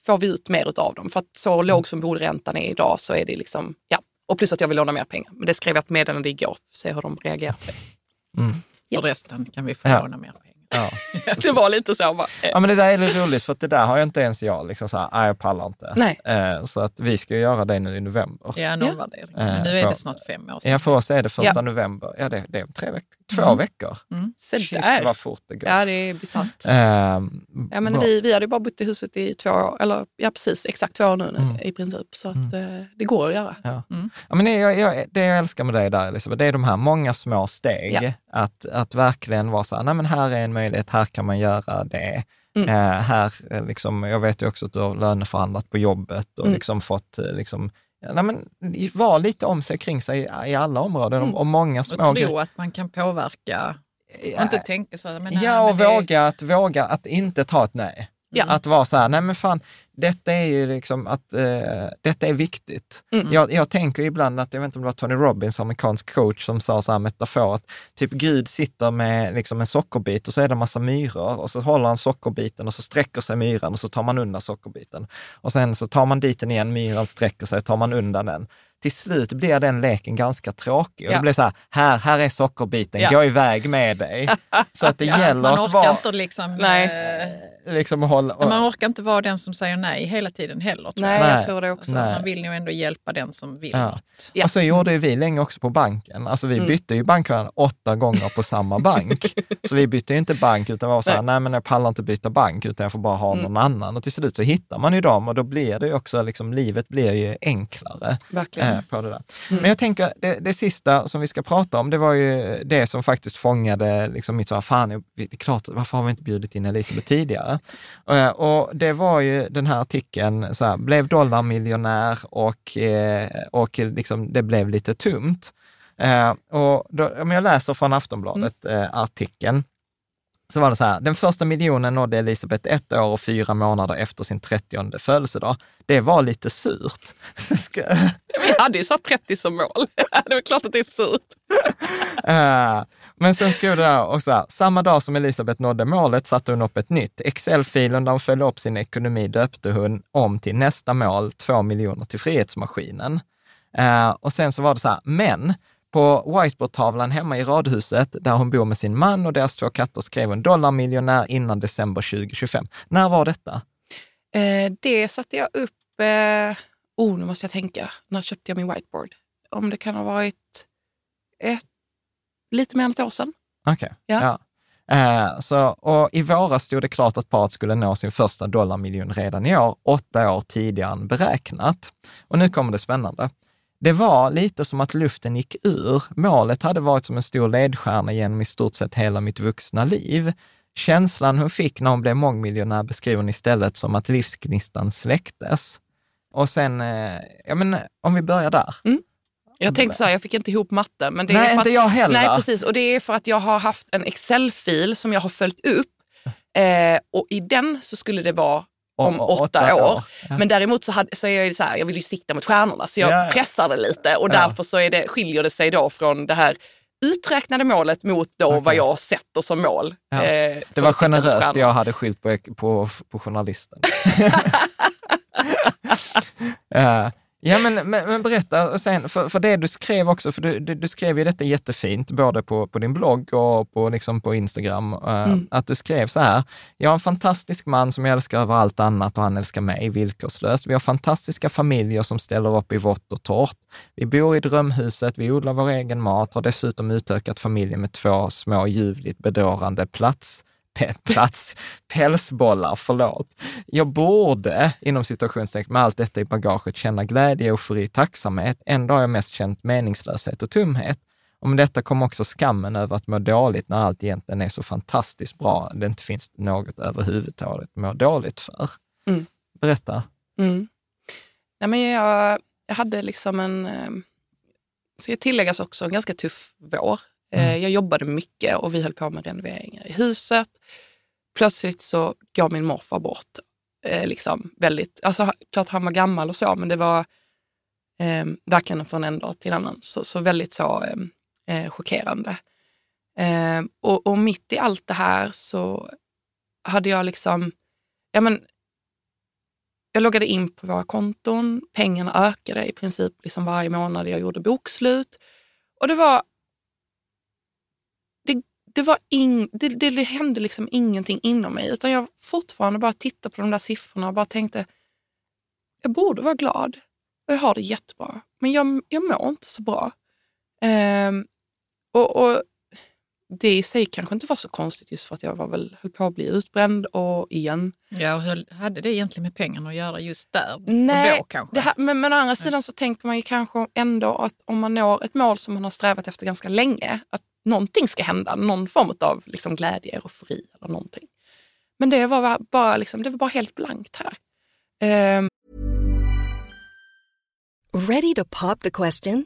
får vi ut mer av dem. För att så Mm. låg som bolräntan är idag så är det liksom, ja. Och plus att jag vill låna mer pengar. Men det skrev jag ett meddelande igår. Se hur de reagerar på det. Mm. Ja. För resten kan vi få Ja. låna mer pengar. Ja. [laughs] Det var lite så. Bara, eh, ja, men det där är lite roligt för att det där har jag inte ens jag, liksom så här, "Nej, jag pallar inte. Nej. Eh, så att vi ska ju göra det nu i november. Ja, en Ja. omvärdering. Eh, Men nu är ja. det snart fem år sedan. Ja, för oss är det första Ja. november. Ja, det, det är tre veckor. Två Mm. veckor. så Shit där. vad fort det går. Ja, det är bisarrt. Ehm, Ja, men bra. vi, vi hade ju bara bott i huset i två år, eller ja precis, exakt två år nu Mm. i princip. Så att eh, det går att göra. Ja. Mm. Ja, men det, jag, jag, det jag älskar med dig där, Elisabeth, det är de här många små steg. Ja. Att, att verkligen vara så här, nej men här är en möjlighet, här kan man göra det. Mm. Eh, här, eh, liksom, jag vet ju också att du har löneförhandlat på jobbet och Mm. liksom fått, eh, liksom, nej, men, var lite om sig kring sig i, alla områden Mm. och, och många Och små tro att man kan påverka och inte tänka så. här, Men nej, Ja, och men det- våga, att, våga att inte ta ett nej. Ja. Att vara så här, nej men fan, detta är ju liksom att, eh, detta är viktigt. Mm. Jag, jag tänker ibland att, jag vet inte om det var Tony Robbins, amerikansk coach, som sa så här metafor, att typ Gud sitter med liksom en sockerbit och så är det en massa myror och så håller han sockerbiten och så sträcker sig myran och så tar man undan sockerbiten. Och sen så tar man dit den igen, myran sträcker sig, tar man undan den. Till slut blir den leken ganska tråkig. Och Ja. Det blir så här, här, här är sockerbiten, Ja. gå iväg med dig. Så att det [laughs] Ja, gäller man att orkar vara, inte liksom... Nej. eh, liksom hålla... Men man orkar inte vara den som säger nej hela tiden heller. Tror Nej, jag. Nej. jag tror det också. Nej. Man vill nog ändå hjälpa den som vill Ja. något. Ja. Och så gjorde ju vi länge också på banken. Alltså vi Mm. bytte ju bankkön åtta gånger på samma [laughs] bank. Så vi bytte ju inte bank utan var så här, nej. men jag pallar inte byta bank utan jag får bara ha Mm. någon annan. Och till slut så hittar man ju dem och då blir det ju också, liksom, livet blir ju enklare Verkligen. eh, på det där. Mm. Men jag tänker, det, det sista som vi ska prata om, det var ju det som faktiskt fångade liksom mitt, här, fan, det är klart, varför har vi inte bjudit in Elisabeth tidigare? Eh, och det var ju den här artikeln, så här, blev dollarmiljonär och, eh, och liksom, det blev lite tumt. Eh, och då, om jag läser från Aftonbladet eh, artikeln, så var det så här, den första miljonen nådde Elisabeth ett år och fyra månader efter sin 30 födelsedag. Det var lite surt. [laughs] Vi hade ju satt 30 som mål. [laughs] det är klart att det är surt. [laughs] Eh, men sen skrev det där också. här, samma dag som Elisabeth nådde målet satte hon upp ett nytt. Excel-filen där hon följde upp sin ekonomi döpte hon om till nästa mål, två miljoner till Frihetsmaskinen. Eh, och sen så var det så här, men på whiteboardtavlan hemma i radhuset där hon bor med sin man och deras två katter skrev hon dollarmiljonär innan december 2025. När var detta? Eh, det satte jag upp, eh, oh nu måste jag tänka, när köpte jag min whiteboard? Om det kan ha varit ett, lite mer än ett år sedan. Okej. Ja. Ja. Eh, så, och I våras stod det klart att paret skulle nå sin första dollarmiljon redan i år, åtta år tidigare än beräknat. Och nu kommer det spännande. Det var lite som att luften gick ur. Målet hade varit som en stor ledstjärna genom i stort sett hela mitt vuxna liv. Känslan hon fick när hon blev mångmiljonär beskriver hon istället som att livsgnistan släcktes. Och sen, eh, ja men om vi börjar där. Jag tänkte så här, jag fick inte ihop matten. Men det Nej, är för inte att, jag heller. Nej, precis. Och det är för att jag har haft en Excel-fil som jag har följt upp. Eh, och i den så skulle det vara om och åtta, år. Ja. Men däremot så, hade, så är jag ju så här, jag vill ju sikta mot stjärnorna så jag Ja, ja. pressar det lite och Ja. därför så är det, skiljer det sig då från det här uträknade målet mot då Okej. vad jag sätter som mål. Ja. eh, Det var generöst, jag hade skyllt på, på, på journalisten. [laughs] [laughs] Eh, ja, men, men, men berätta, och sen, för, för det du skrev också, för du, du, du skrev ju detta jättefint, både på, på din blogg och på, liksom på Instagram, eh, Mm. att du skrev så här, jag har en fantastisk man som jag älskar över allt annat och han älskar mig villkorslöst. Vi har fantastiska familjer som ställer upp i vått och torrt. Vi bor i drömhuset, vi odlar vår egen mat, har dessutom utökat familjen med två små ljuvligt bedårande plats pe- plats, pälsbollar, förlåt. Jag borde, inom situationstecken med allt detta i bagaget, känna glädje, eufori, tacksamhet. Ändå har jag mest känt meningslöshet och tomhet. Och med detta kom också skammen över att må dåligt när allt egentligen är så fantastiskt bra. Det inte finns något överhuvudtaget att må dåligt för. Mm. Berätta. Mm. Nej, men jag, jag hade liksom en, eh, ska tilläggas också, en ganska tuff vår. Eh, Mm. Jag jobbade mycket och vi höll på med renoveringar i huset. Plötsligt så går min morfar bort. Eh, liksom väldigt, alltså, klart han var gammal och så, men det var eh, verkligen från en dag till en annan. Så, så väldigt så eh, eh, chockerande. Eh, och, och mitt i allt det här så hade jag liksom, ja men jag loggade in på våra konton, pengarna ökade i princip liksom varje månad jag gjorde bokslut. Och det var... Det, var ing, det, det, det hände liksom ingenting inom mig utan jag fortfarande bara tittade på de där siffrorna och bara tänkte jag borde vara glad och jag har det jättebra. Men jag, jag mår inte så bra. Ehm, och, och det i sig kanske inte var så konstigt just för att jag var väl, höll på att bli utbränd och igen. Ja, och hur hade det egentligen med pengarna att göra just där Nej, och då kanske? Det här, men, men å andra sidan så tänker man ju kanske ändå att om man når ett mål som man har strävat efter ganska länge, att någonting ska hända, någon form av liksom glädje, eufori eller någonting. Men det var bara, liksom, det var bara helt blankt här. Ehm, Ready to pop the question?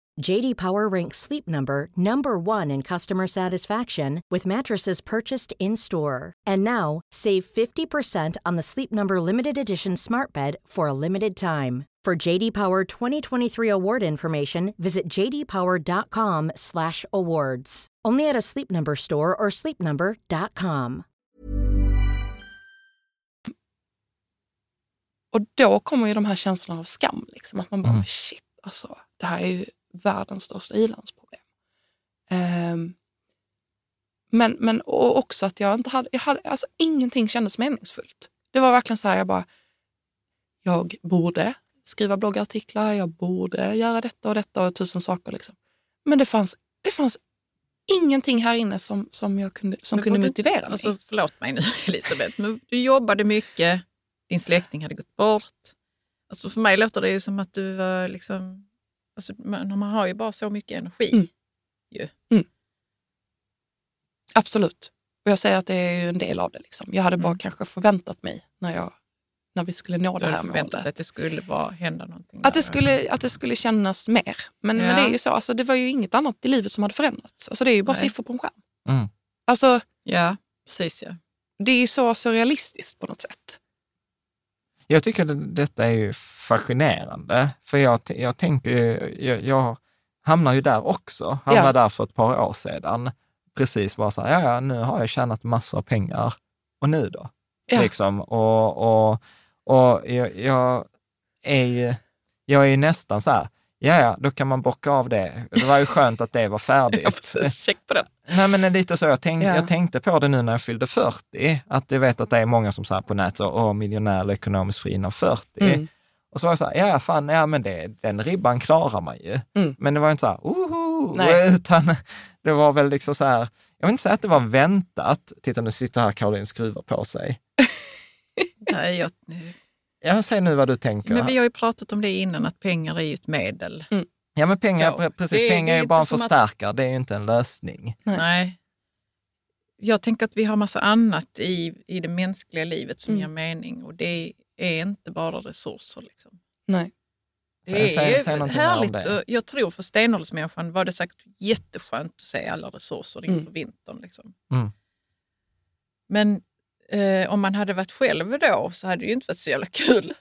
JD Power ranks Sleep Number number 1 in customer satisfaction with mattresses purchased in-store. And now, save 50% on the Sleep Number limited edition Smart Bed for a limited time. For JD Power 2023 award information, visit jdpower.com/awards. Only at a Sleep Number store or sleepnumber.com. Och då kommer ju de här känslorna av skam. Liksom, att man bara, Mm. shit, alltså, det här är ju världens största ilandsproblem. Ehm, men, men och också att jag inte hade, jag hade, alltså ingenting kändes meningsfullt. Det var verkligen så här, jag bara, jag borde skriva bloggartiklar, jag borde göra detta och detta och tusen saker. Liksom. Men det fanns, det fanns ingenting här inne som, som, jag kunde, som Men kunde får du- motivera mig. Alltså, förlåt mig nu [laughs] Elisabeth, men du jobbade mycket, din släkting hade gått bort. Alltså, för mig låter det ju som att du var liksom... Alltså, man, man har ju bara så mycket energi. Mm. Ju. Absolut. Och jag säger att det är ju en del av det. Liksom. Jag hade bara Mm. kanske förväntat mig när, jag, när vi skulle nå Du det här förväntat målet. att det skulle vara, hända någonting. Att det, skulle, att det skulle kännas mer. Men, men Ja. det är ju så, alltså, det var ju inget annat i livet som hade förändrats. Alltså, det är ju bara Nej. siffror på en skärm. Mm. Alltså, Ja, precis ja. det är ju så surrealistiskt på något sätt. Jag tycker det, detta är ju fascinerande, för jag, jag tänker ju, jag, jag hamnar ju där också. Hamnade Ja. där för ett par år sedan. Precis bara så här, ja, ja, nu har jag tjänat massor av pengar. Och nu då? Ja. Liksom. Och, och, och jag, jag är jag är ju nästan så här, ja, ja, då kan man bocka av det. Det var ju skönt att det var färdigt. [laughs] Ja, precis. Check på den. Nej, men det är lite så. Jag, tänk, Ja. jag tänkte på det nu när jag fyllde 40, att jag vet att det är många som säger på nätet, så, åh, miljonär eller ekonomiskt fri innan 40. Mm. Och så var jag så här, ja fan, ja men det, den ribban klarar man ju. Mm. Men det var inte så här, oho, Nej. [laughs] utan det var väl liksom så här, jag vill inte säga att det var väntat. Titta nu sitter här Caroline och skruvar på sig. [laughs] Nej, jag, Jag säger nu vad du tänker. men vi har ju pratat om det innan, att pengar är ju ett medel. ja men pengar, Så, precis, det pengar det är ju bara en som att- förstärkare, det är ju inte en lösning. Nej. Nej. Jag tänker att vi har massa annat i, i det mänskliga livet som Mm. ger mening och det är inte bara resurser. Liksom. Nej. Det Säg- säg- är säg härligt. det. och Jag tror för stenåldersmänniskan var det säkert jätteskönt att se alla resurser inför Mm. vintern. Liksom. Mm. Men eh, om man hade varit själv då så hade det ju inte varit så jävla kul.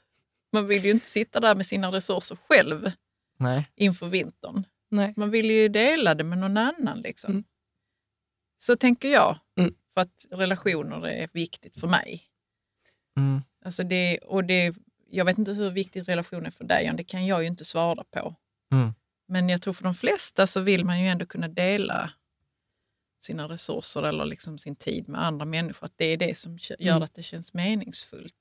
Man vill ju inte sitta där med sina resurser själv Nej. inför vintern. Nej. Man vill ju dela det med någon annan. Liksom. Mm. Så tänker jag. Mm. För att relationer är viktigt för mig. Mm. Alltså det, och det, jag vet inte hur viktigt relation är för dig, det kan jag ju inte svara på. Mm. Men jag tror för de flesta så vill man ju ändå kunna dela sina resurser eller liksom sin tid med andra människor. Att det är det som gör Mm. att det känns meningsfullt.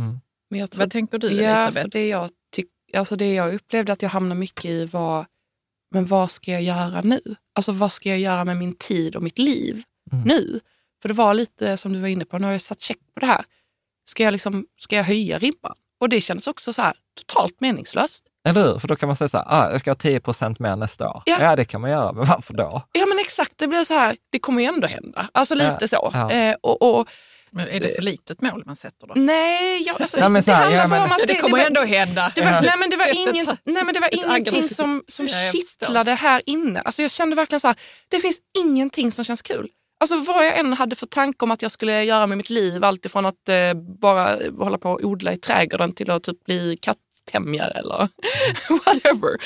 Mm. Men jag tror, Vad tänker du ja, Elisabeth? för det jag, tyck, alltså det jag upplevde att jag hamnade mycket i var, men vad ska jag göra nu? Alltså vad ska jag göra med min tid och mitt liv Mm. nu? För det var lite som du var inne på, nu har jag satt check på det här. Ska jag, liksom, ska jag höja ribban? Och det kändes också så här totalt meningslöst. Eller hur? För då kan man säga så här, ah, jag ska ha 10 procent mer nästa år. Ja. Ja. det kan man göra, men varför då? Ja men exakt, det blir så här, det kommer ju ändå hända. Alltså lite Ja, så. ja. Eh, och, och, Men är det för litet mål man sätter då? nej, jag, alltså, Nej, men så här, det handlar ja, bara men- om att Det, kommer var- ändå hända. Det var, Ja. nej, men det var, ingen, nej, men det var ingenting som, som Ja, kittlade här inne. Alltså jag kände verkligen så här, det finns ingenting som känns kul. Alltså vad jag än hade för tanke om att jag skulle göra med mitt liv, alltifrån att eh, bara hålla på och odla i trädgården till att typ bli kattämjare eller [laughs] whatever.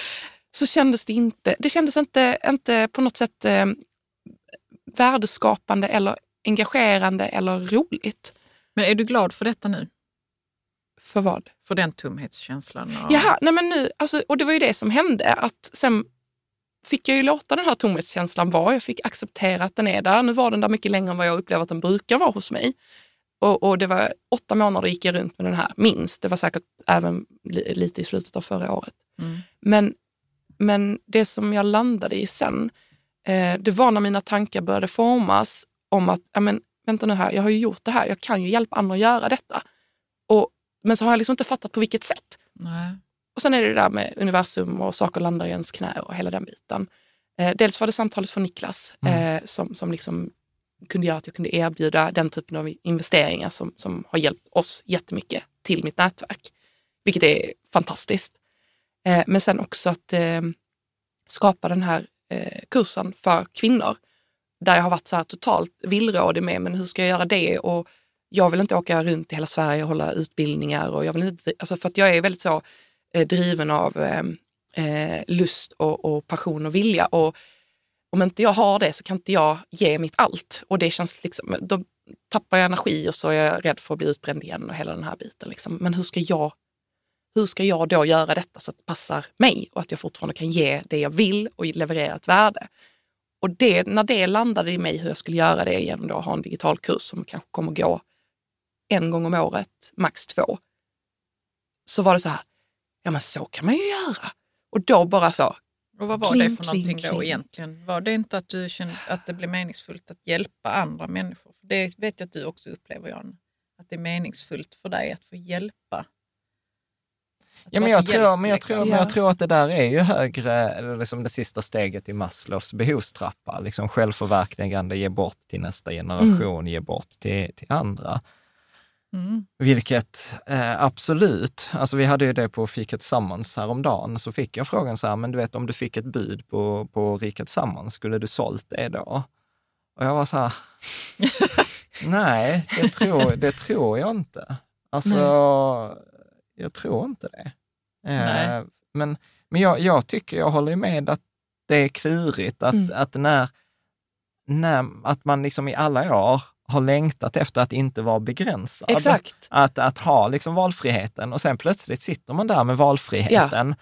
Så kändes det inte, det kändes inte, inte på något sätt eh, värdeskapande eller engagerande eller roligt. Men är du glad för detta nu? För vad? För den tomhetskänslan? Och... Jaha, nej men nu, alltså, och det var ju det som hände. Att sen fick jag ju låta den här tomhetskänslan vara. Jag fick acceptera att den är där. Nu var den där mycket längre än vad jag upplever att den brukar vara hos mig. Och, och det var åtta månader gick jag runt med den här, minst. Det var säkert även li, lite i slutet av förra året. Mm. Men, men det som jag landade i sen, eh, det var när mina tankar började formas om att, ja men vänta nu här, jag har ju gjort det här, jag kan ju hjälpa andra att göra detta. Och, men så har jag liksom inte fattat på vilket sätt. Nej. Och sen är det det där med universum och saker landar i ens knä och hela den biten. Eh, dels var det samtalet från Niklas eh, som, som liksom kunde göra att jag kunde erbjuda den typen av investeringar som, som har hjälpt oss jättemycket till mitt nätverk. Vilket är fantastiskt. Eh, men sen också att eh, skapa den här eh, kursen för kvinnor. Där jag har varit så här totalt villrådig med, men hur ska jag göra det? Och jag vill inte åka runt i hela Sverige och hålla utbildningar. Och jag vill inte, alltså för att jag är väldigt så eh, driven av eh, eh lust och, och passion och vilja. Och om inte jag har det så kan inte jag ge mitt allt. Och det känns liksom, då tappar jag energi och så är jag rädd för att bli utbränd igen och hela den här biten. Liksom. Men hur ska jag hur ska jag då göra detta så att det passar mig och att jag fortfarande kan ge det jag vill och leverera ett värde? Och det, när det landade i mig hur jag skulle göra det genom att ha en digital kurs som kanske kommer gå en gång om året, max två, så var det så här, ja men så kan man ju göra. Och då bara så, och vad var Kling, det för kling, någonting då kling. egentligen? Var det inte att du kände att det blev meningsfullt att hjälpa andra människor? För det vet jag att du också upplever, Jan. Att det är meningsfullt för dig att få hjälpa. Ja, men jag, tror, hjälp, men, jag liksom. tror, men jag tror att det där är ju högre, eller liksom det sista steget i Maslows behovstrappa. Liksom självförverkligande, ge bort till nästa generation, ge bort till, till andra. Mm. Vilket eh, absolut, alltså vi hade ju det på Fika Tillsammans häromdagen, så fick jag frågan så här, men du vet om du fick ett bud på, på Rika Tillsammans, skulle du sålt det då? Och jag var så här, [laughs] nej, det tror, det tror jag inte. Alltså, jag tror inte det. Eh, Nej. men men jag, jag tycker, jag håller med att det är klurigt att, Mm. att när, när, att man liksom i alla år har längtat efter att inte vara begränsad. exakt. Att, att ha liksom valfriheten och sen plötsligt sitter man där med valfriheten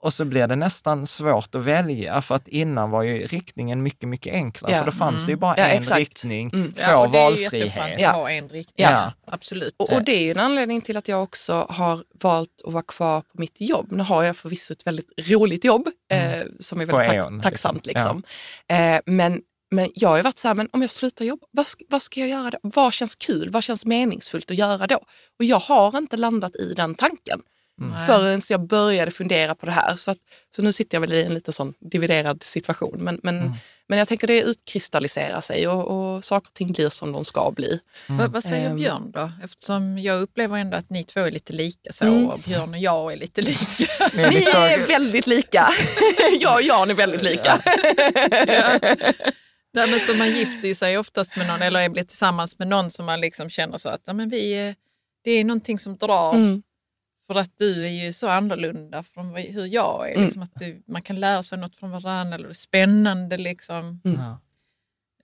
och så blir det nästan svårt att välja för att innan var ju riktningen mycket, mycket enklare. Ja. För då fanns det ju bara Ja, en exakt. riktning, Mm. Ja, och det är valfrihet. jätteskönt Ja. ha en riktning. Ja. Absolut. Och, och det är ju en anledning till att jag också har valt att vara kvar på mitt jobb. Nu har jag förvisso ett väldigt roligt jobb eh, som är väldigt tack, Eon, tacksamt. liksom. Liksom. Eh, men, men jag har ju varit så här, men om jag slutar jobba, vad ska, vad ska jag göra då? Vad känns kul? Vad känns meningsfullt att göra då? Och jag har inte landat i den tanken Nej. förrän jag började fundera på det här. Så, att, så nu sitter jag väl i en lite sån dividerad situation. Men, men, Mm. men jag tänker det utkristalliserar sig och, och saker och ting blir som de ska bli. Vad, vad säger Ehm. Björn då? Eftersom jag upplever ändå att ni två är lite lika så Mm. och Björn och jag är lite lika. [laughs] Ni är lite så- är väldigt lika. [laughs] jag och Jan är väldigt lika. Ja. Nej, men så man gifter sig oftast med någon eller blir tillsammans med någon som man liksom känner så att ja, men vi, är- det är någonting som drar. Mm. För att du är ju så annorlunda från hur jag är. Mm. Liksom att du, man kan lära sig något från varandra eller det är spännande. Liksom. Mm.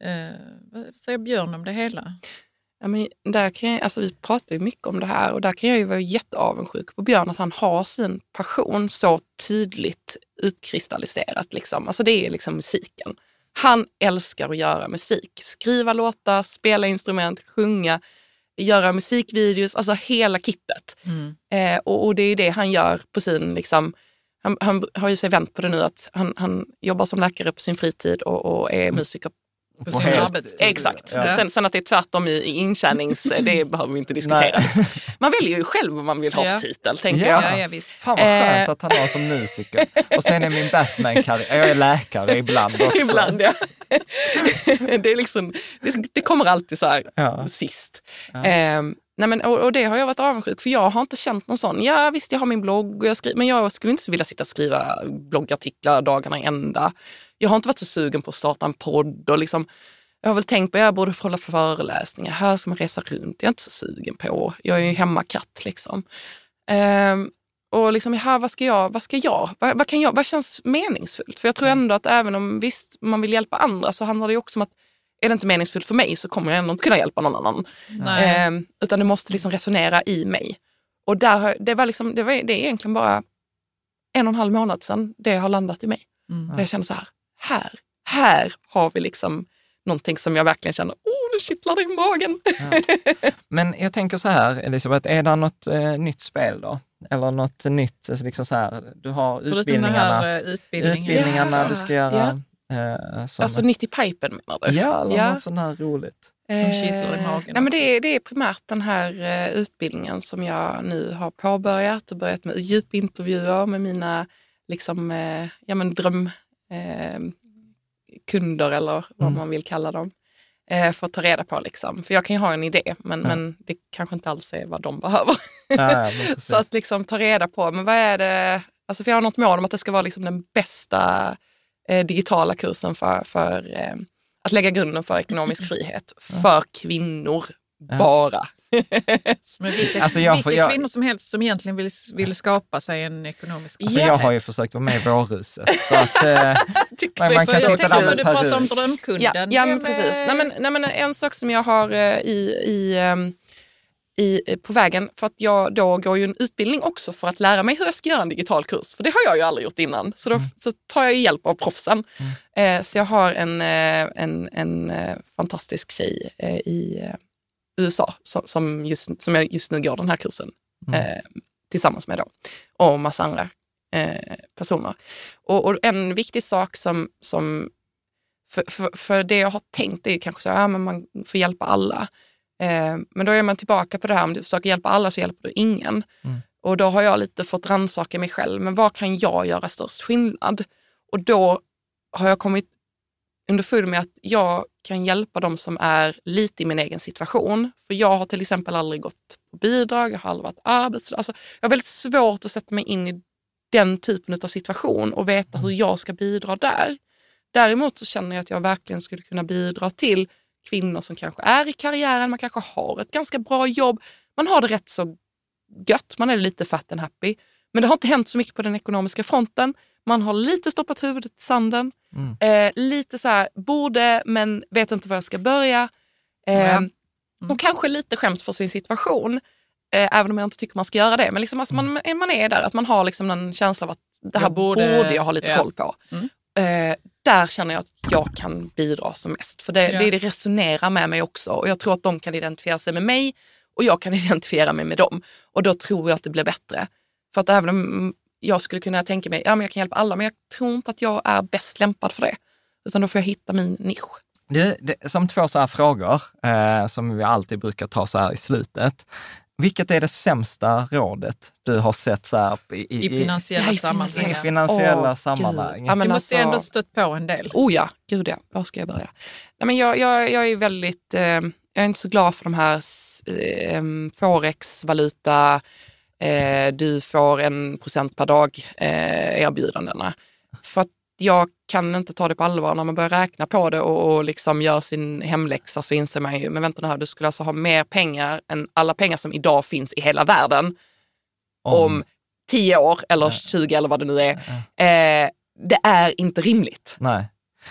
Eh, vad säger Björn om det hela? Ja, men där kan jag, alltså vi pratar ju mycket om det här och där kan jag ju vara jätteavundsjuk på Björn att han har sin passion så tydligt utkristalliserat. Liksom. Alltså det är liksom musiken. Han älskar att göra musik. Skriva låtar, spela instrument, sjunga, göra musikvideos, alltså hela kittet. Eh, och, och det är det han gör på sin, liksom, han, han har ju sig vänt på det nu att han, han jobbar som läkare på sin fritid och, och är musiker På sin helt- arbetstid. Exakt. Ja. Sen, sen att det är tvärtom i, i intjänings... [laughs] Det behöver vi inte diskutera. Liksom. Man väljer ju själv vad man vill ha Ja. för titel, tänker Ja. jag. Ja, ja, visst. Fan vad skönt Eh. att han har som musiker. Och sen är min Batman-karriär, jag är läkare ibland också. Ibland, ja. [laughs] det, är liksom, det, det kommer alltid så här Ja. sist. Ehm, nej men, och, och det har jag varit avundsjuk för jag har inte känt någon sån. Ja visst, jag har min blogg och jag skriver, men jag skulle inte vilja sitta och skriva bloggartiklar dagarna i ända. Jag har inte varit så sugen på att starta en podd och liksom Jag har väl tänkt på att jag borde hålla föreläsningar. Här ska man resa runt. Jag är inte så sugen på. Jag är ju hemmakatt liksom. Ehm, och liksom, här, vad ska jag, vad ska jag, vad, vad, kan jag, vad känns meningsfullt? För jag tror ändå att även om visst man vill hjälpa andra så handlar det också om att är det inte meningsfullt för mig så kommer jag ändå inte kunna hjälpa någon annan. Ehm, utan det måste liksom resonera i mig. Och där, det, var liksom, det, var, det är egentligen bara en och en halv månad sedan det har landat i mig. Mm. Och jag känner så här, här, här har vi liksom någonting som jag verkligen känner, oh nu kittlar det i magen. [laughs] Men jag tänker så här, Elisabeth, är det något eh, nytt spel då? Eller något nytt, alltså liksom så här, du har Förutom utbildningarna, här eh, utbildningen. utbildningarna Ja. du ska göra. Eh, som, Alltså 90 pipen menar du? ja, eller Ja. något sånt här roligt. Som kittlar i Eh, magen Nej, men det, är, det är primärt den här eh, utbildningen som jag nu har påbörjat och börjat med djupintervjuer med mina liksom, eh, ja, men dröm, eh, kunder eller vad Mm. man vill kalla dem. Eh, för att ta reda på liksom. För jag kan ju ha en idé men, Ja. men det kanske inte alls är vad de behöver. Ja. [laughs] Så att liksom ta reda på, men vad är det, alltså för jag har något mål om att det ska vara liksom den bästa eh, digitala kursen för, för eh, att lägga grunden för ekonomisk [clears throat] frihet för kvinnor bara. [laughs] Men vilka, Alltså, jag vilka jag- kvinnor som helst som egentligen vill, vill skapa sig en ekonomisk Alltså, Ja. Jag har ju försökt vara med i vårhuset. Så att, eh, [laughs] Men man kan jag sitta tänkte med du pratar om drömkunden. Ja, ja men precis. Nej, men, nej, men en sak som jag har eh, i, i, ehm, i, eh, på vägen, för att jag då går ju en utbildning också för att lära mig hur jag ska göra en digital kurs. För det har jag ju aldrig gjort innan. Så då så tar jag hjälp av proffsen. Eh, så jag har en, en, en fantastisk tjej eh, i USA som, just, som jag just nu går den här kursen eh, tillsammans med då. Och massa andra eh, personer. Och, och en viktig sak som, som för, för, för det jag har tänkt är ju kanske så här, ja, men man får hjälpa alla. Eh, men då är man tillbaka på det här, om du försöker hjälpa alla så hjälper du ingen. Mm. Och då har jag lite fått rannsaka mig själv, men vad kan jag göra störst skillnad? Och då har jag kommit underfund med att jag kan hjälpa de som är lite i min egen situation. För jag har till exempel aldrig gått på bidrag, jag har aldrig varit arbetslös. Alltså, jag har väldigt svårt att sätta mig in i den typen av situation och veta hur jag ska bidra där. Däremot så känner jag att jag verkligen skulle kunna bidra till kvinnor som kanske är i karriären, man kanske har ett ganska bra jobb, man har det rätt så gött, man är lite fat and happy. Men det har inte hänt så mycket på den ekonomiska fronten. Man har lite stoppat huvudet i sanden. Mm. Eh, lite så här, borde men vet inte var jag ska börja. Eh, Mm. Och kanske lite skäms för sin situation. Eh, även om jag inte tycker man ska göra det. Men liksom, alltså, man, man är där, att man har liksom en känsla av att det här Jag borde- borde, jag ha lite ja. koll på. Mm. Eh, där känner jag att jag kan bidra som mest. För det, det, det resonerar med mig också. Och jag tror att de kan identifiera sig med mig och jag kan [laughs] identifiera mig med dem. Och då tror jag att det blir bättre. För att även om jag skulle kunna tänka mig, ja men jag kan hjälpa alla, men jag tror inte att jag är bäst lämpad för det. Utan då får jag hitta min nisch. Det, det, som två så här frågor eh, som vi alltid brukar ta så här i slutet. Vilket är det sämsta rådet du har sett så här i, I finansiella Ja, i sammanhang. i finansiella Åh, sammanhang? Ja, men Du måste alltså- ändå stött på en del. Oh ja, gud ja. Var ska jag börja? Nej, men jag, jag, jag är väldigt, eh, jag är inte så glad för de här eh, forex-valuta, eh, du får en procent per dag eh, erbjudandena. För att jag kan inte ta det på allvar när man börjar räkna på det och, och liksom gör sin hemläxa så inser man ju, men vänta nu här, du skulle alltså ha mer pengar än alla pengar som idag finns i hela världen om 10 år eller 20 eller vad det nu är. Eh, det är inte rimligt. Nej.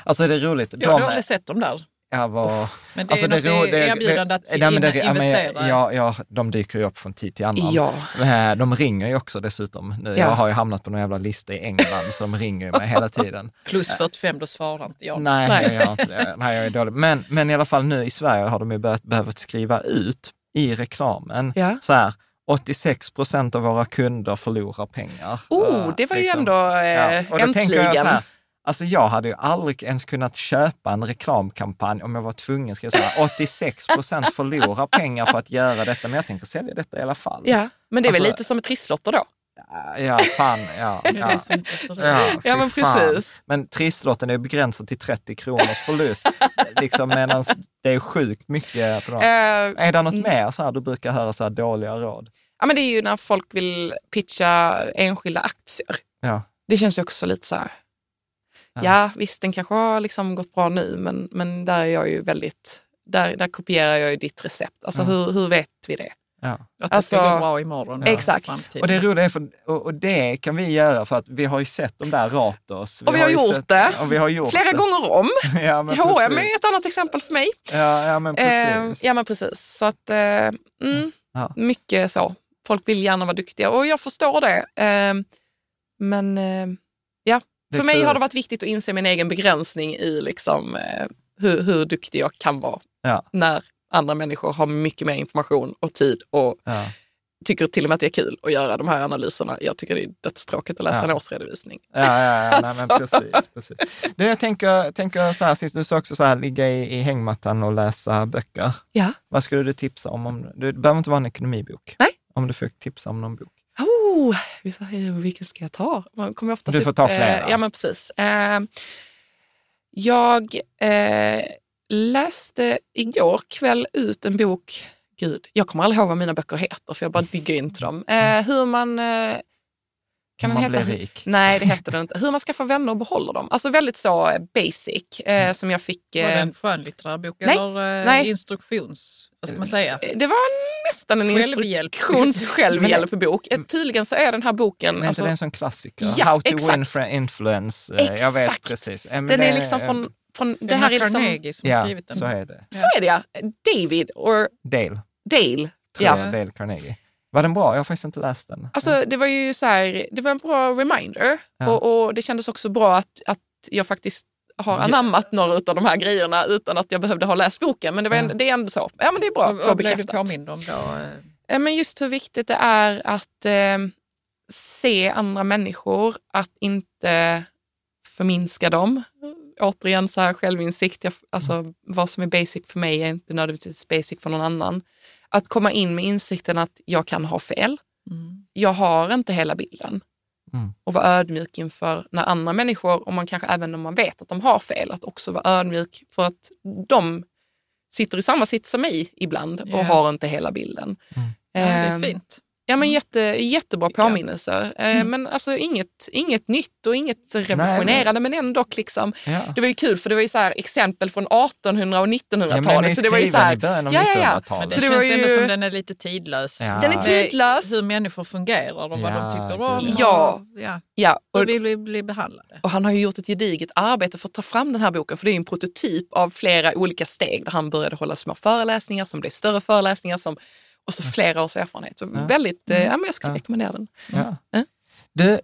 Alltså det är roligt. Jag har aldrig sett dem där. Jag var, Men det är alltså, något det, erbjudande att nej, det- ja, investera. Ja, ja, de dyker ju upp från tid till annan. Ja. Eh, De ringer ju också dessutom. Nu, Ja. Jag har ju hamnat på någon jävla lista i England som ringer mig hela tiden. [laughs] Plus 45, då svarar inte jag. Nej, Nej. jag inte det. [laughs] Nej, jag är dålig. Men, men i alla fall nu i Sverige har de ju börjat, behövt skriva ut i reklamen Ja. så här, 86 procent av våra kunder förlorar pengar. Oh, Eh, det var ju liksom. ändå eh, Ja, äntligen. Alltså jag hade ju aldrig ens kunnat köpa en reklamkampanj om jag var tvungen, ska jag säga. 86 procent förlorar pengar på att göra detta, men jag tänker sälja detta i alla fall. Ja, men det är väl Alltså- lite som med trisslotter då? Ja, fan, ja. [laughs] Ja. Ja, Ja, men fan. precis. Men trisslotten är begränsad till 30 kronors förlust. [laughs] liksom, medan det är sjukt mycket på. Eh, Är det något mer så här du brukar höra så här dåliga råd? ja, men det är ju när folk vill pitcha enskilda aktier. Ja. Det känns ju också lite så här. Ja, visst den kanske har liksom gått bra nu men, men där är jag ju väldigt, där, där kopierar jag ju ditt recept. Alltså Ja. hur, hur vet vi det? Ja. Att det Alltså, ska gå bra imorgon. Ja. Exakt. framtiden. Och det roliga är, för, och, och det kan vi göra för att vi har ju sett de där Ratos. Och vi har ju gjort sett, det. Och vi har gjort Flera det. gånger om. [laughs] ja, men H&M är precis. ett annat exempel för mig. Ja, ja, men Eh, precis. ja men precis. Så att, eh, mm, Ja. mycket så. Folk vill gärna vara duktiga och jag förstår det. Eh, men för mig kul. har det varit viktigt att inse min egen begränsning i liksom, eh, hur, hur duktig jag kan vara. Ja. När andra människor har mycket mer information och tid och Ja. tycker till och med att det är kul att göra de här analyserna. Jag tycker det är dödstråkigt att läsa Ja. en årsredovisning. Ja, ja, ja nej, [laughs] men Alltså. precis. precis. Du, jag tänker, tänker så här sist, du sa också så här, ligga i, i hängmattan och läsa böcker. Ja. Vad skulle du tipsa om? om det behöver inte vara en ekonomibok. Nej. Om du får tipsa om någon bok. Oh, vilken ska jag ta? Man kommer oftast Du får ta flera. Eh, ja, men precis. Eh, jag eh, läste igår kväll ut en bok, gud, jag kommer aldrig ihåg vad mina böcker heter för jag bara digger inte dem. Eh, hur man... Eh, kan den man heta? blir rik. Nej, det [laughs] heter den inte. Hur man skaffar vänner och behåller dem. Alltså väldigt så eh, basic eh, som jag fick. Var det Eh, en skönlitterär bok nej, eller eh, nej. instruktions... Vad ska man säga? det var nästan en Självhjälp. instruktions [laughs] självhjälpbok. Eh, Tydligen så är den här boken... Men alltså, inte det är en sån klassiker? Ja, How to exakt. win friend influence. Eh, Jag vet Exakt. precis. Eh, men den det är liksom från... från Det det här är liksom, Carnegie som Ja, skrivit den. så är det. Så är det ja. David och Dale, Dale. tror Ja. jag. Dale Carnegie. Var den bra? Jag har faktiskt inte läst den. Alltså det var ju så här, det var en bra reminder Ja. och, och det kändes också bra att, att jag faktiskt har anammat några av de här grejerna utan att jag behövde ha läst boken. Men det, var Ja. ändå, det är ändå så. Ja men det är bra att få vad blev du bekräftat. påmind om då? Ja, men just hur viktigt det är att eh, se andra människor, att inte förminska dem. Återigen så här självinsikt, jag, alltså vad som är basic för mig är inte nödvändigtvis basic för någon annan. Att komma in med insikten att jag kan ha fel. Mm. Jag har inte hela bilden. Mm. Och vara ödmjuk inför när andra människor, och man kanske även om man vet att de har fel, att också vara ödmjuk för att de sitter i samma sitt som mig ibland och Ja. har inte hela bilden. Ja, det är Ehm, fint. Ja, men jätte, jättebra påminnelser. Eh, Mm. Men alltså inget, inget nytt och inget revolutionerande, men ändå liksom. Ja. Det var ju kul för det var ju så här exempel från 1800 och Ja, men 1900-talet. den är så det var ju så här, i början av Ja, ja, ja. Men 1900-talet. det Så det känns ju- ändå som den är lite tidlös. Ja. den är tidlös. Hur människor fungerar och vad Ja, de tycker om. Ja. Ja. Ja, Hur och, vill vi bli behandlade? och han har ju gjort ett gediget arbete för att ta fram den här boken, för det är ju en prototyp av flera olika steg där han började hålla små föreläsningar som blev större föreläsningar som, och så flera års erfarenhet. Så Ja. väldigt, eh, ja, men jag skulle Ja. rekommendera den. Ja. Mm. Du,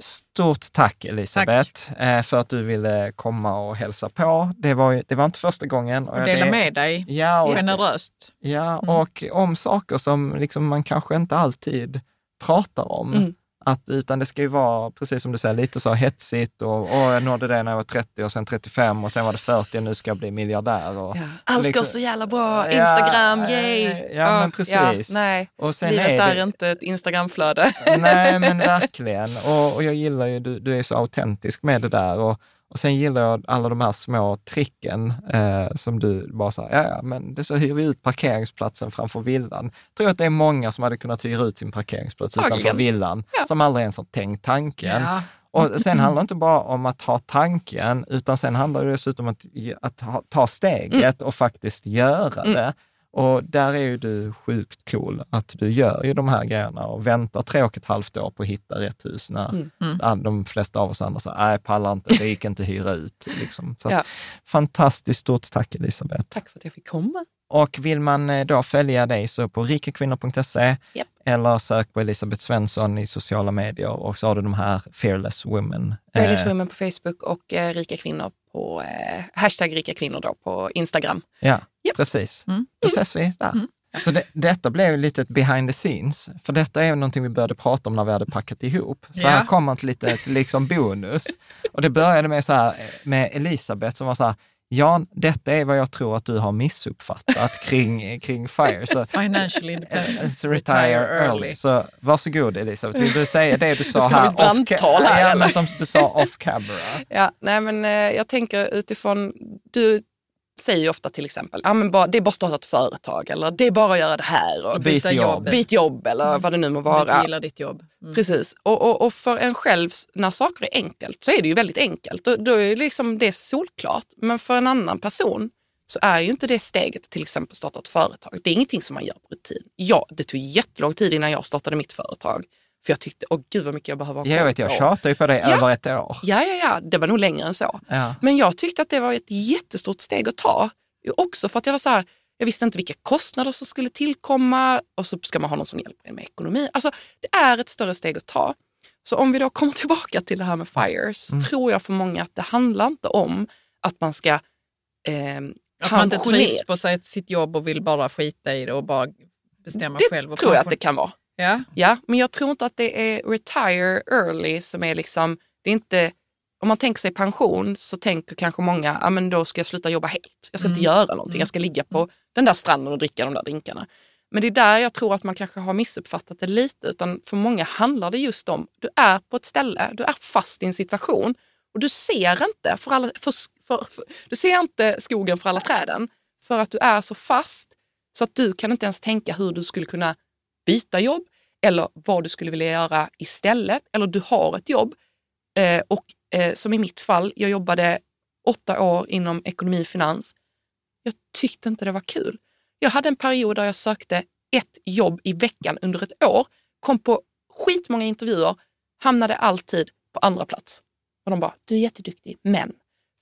stort tack Elisabeth eh, för att du ville komma och hälsa på. Det var, det var inte första gången. Och jag- dela det- med dig Ja, och, generöst. ja, Mm. och om saker som liksom man kanske inte alltid pratar om. Mm. Att, utan det ska ju vara, precis som du säger, lite så hetsigt och åh, jag nådde det när jag var 30 och sen 35 och sen var det 40 och nu ska jag bli miljardär. Och, Ja. Allt liksom- går så jävla bra, Ja, Instagram, eh, yay! ja, men precis. nej, och sen livet är är det, inte ett Instagramflöde. Nej, men [laughs] verkligen. Och, och jag gillar ju, du, du är så autentisk med det där. Och, och sen gillar jag alla de här små tricken eh, som du bara säger, ja, ja, men det så hyr vi ut parkeringsplatsen framför villan. Jag tror att det är många som hade kunnat hyra ut sin parkeringsplats Tagligen. utanför villan, Ja. som aldrig ens har tänkt tanken. Ja. Och sen handlar det inte bara om att ha tanken, utan sen handlar det dessutom om att, att ha, ta steget och faktiskt göra Mm. det. Och där är ju du sjukt cool, att du gör ju de här grejerna och väntar tre och ett halvt år på att hitta rätt hus när Mm. Mm. de flesta av oss andra säger, nej, pallar inte, det gick inte att hyra ut. Liksom. Så Ja. Fantastiskt stort tack Elisabeth. Tack för att jag fick komma. Och vill man eh, då följa dig så på rikakvinnor.se Japp. eller sök på Elisabeth Svensson i sociala medier och så har du de här Fearless Women. Fearless Eh, Women på Facebook och eh, Rika Kvinnor på eh, hashtag Rika Kvinnor då på Instagram. Ja, Japp. precis. Mm. Då ses vi där. Mm. Så det, detta blev ju lite ett behind the scenes, för detta är någonting vi började prata om när vi hade packat ihop. Så Ja. här kommer ett litet liksom bonus. Och det började med, så här, eh, med Elisabeth som var så här, Jan, detta är vad jag tror att du har missuppfattat kring, kring FIRE. Så, Financial independence. så retire early. Så varsågod Elisabeth, vill du säga det du sa Ska här? vi brandtal här, ja, men som du sa off camera. Ja, nej men eh, jag tänker utifrån, du säger ju ofta till exempel, ja, men bara, det är bara att starta ett företag eller det är bara att göra det här. Och Byta jobb. Byt jobb eller vad det nu må Om du vara. inte gillar ditt jobb. Mm. Precis. Och, och, och för en själv, när saker är enkelt så är det ju väldigt enkelt. Då, då är liksom det solklart. Men för en annan person så är ju inte det steget till exempel starta ett företag. Det är ingenting som man gör på rutin. Ja, det tog jättelång tid innan jag startade mitt företag. För jag tyckte, åh gud vad mycket jag behöver ha Jag koll vet, jag på. tjatar ju på det Ja. över ett år. Ja, ja, ja, det var nog längre än så. Ja. Men jag tyckte att det var ett jättestort steg att ta. Också för att jag var så här, jag visste inte vilka kostnader som skulle tillkomma och så ska man ha någon som hjälper en med ekonomi. Alltså, det är ett större steg att ta. Så om vi då kommer [laughs] tillbaka till det här med FIRE så Mm. tror jag för många att det handlar inte om att man ska eh, Att man inte trivs på sig, sitt jobb och vill bara skita i det och bara bestämma Det själv. Och tror jag att det kan vara. Ja, Ja, men jag tror inte att det är retire early som är liksom, det är inte, om man tänker sig pension så tänker kanske många, ja men då ska jag sluta jobba helt. Jag ska inte Mm. göra någonting, jag ska ligga på den där stranden och dricka de där drinkarna. Men det är där jag tror att man kanske har missuppfattat det lite, utan för många handlar det just om, du är på ett ställe, du är fast i en situation och du ser inte, för alla, för, för, för, du ser inte skogen för alla träden för att du är så fast så att du kan inte ens tänka hur du skulle kunna byta jobb eller vad du skulle vilja göra istället. Eller du har ett jobb eh, och eh, som i mitt fall, jag jobbade åtta år inom ekonomi och finans. Jag tyckte inte det var kul. Jag hade en period där jag sökte ett jobb i veckan under ett år, kom på skitmånga intervjuer, hamnade alltid på andra plats. Och de bara, du är jätteduktig, men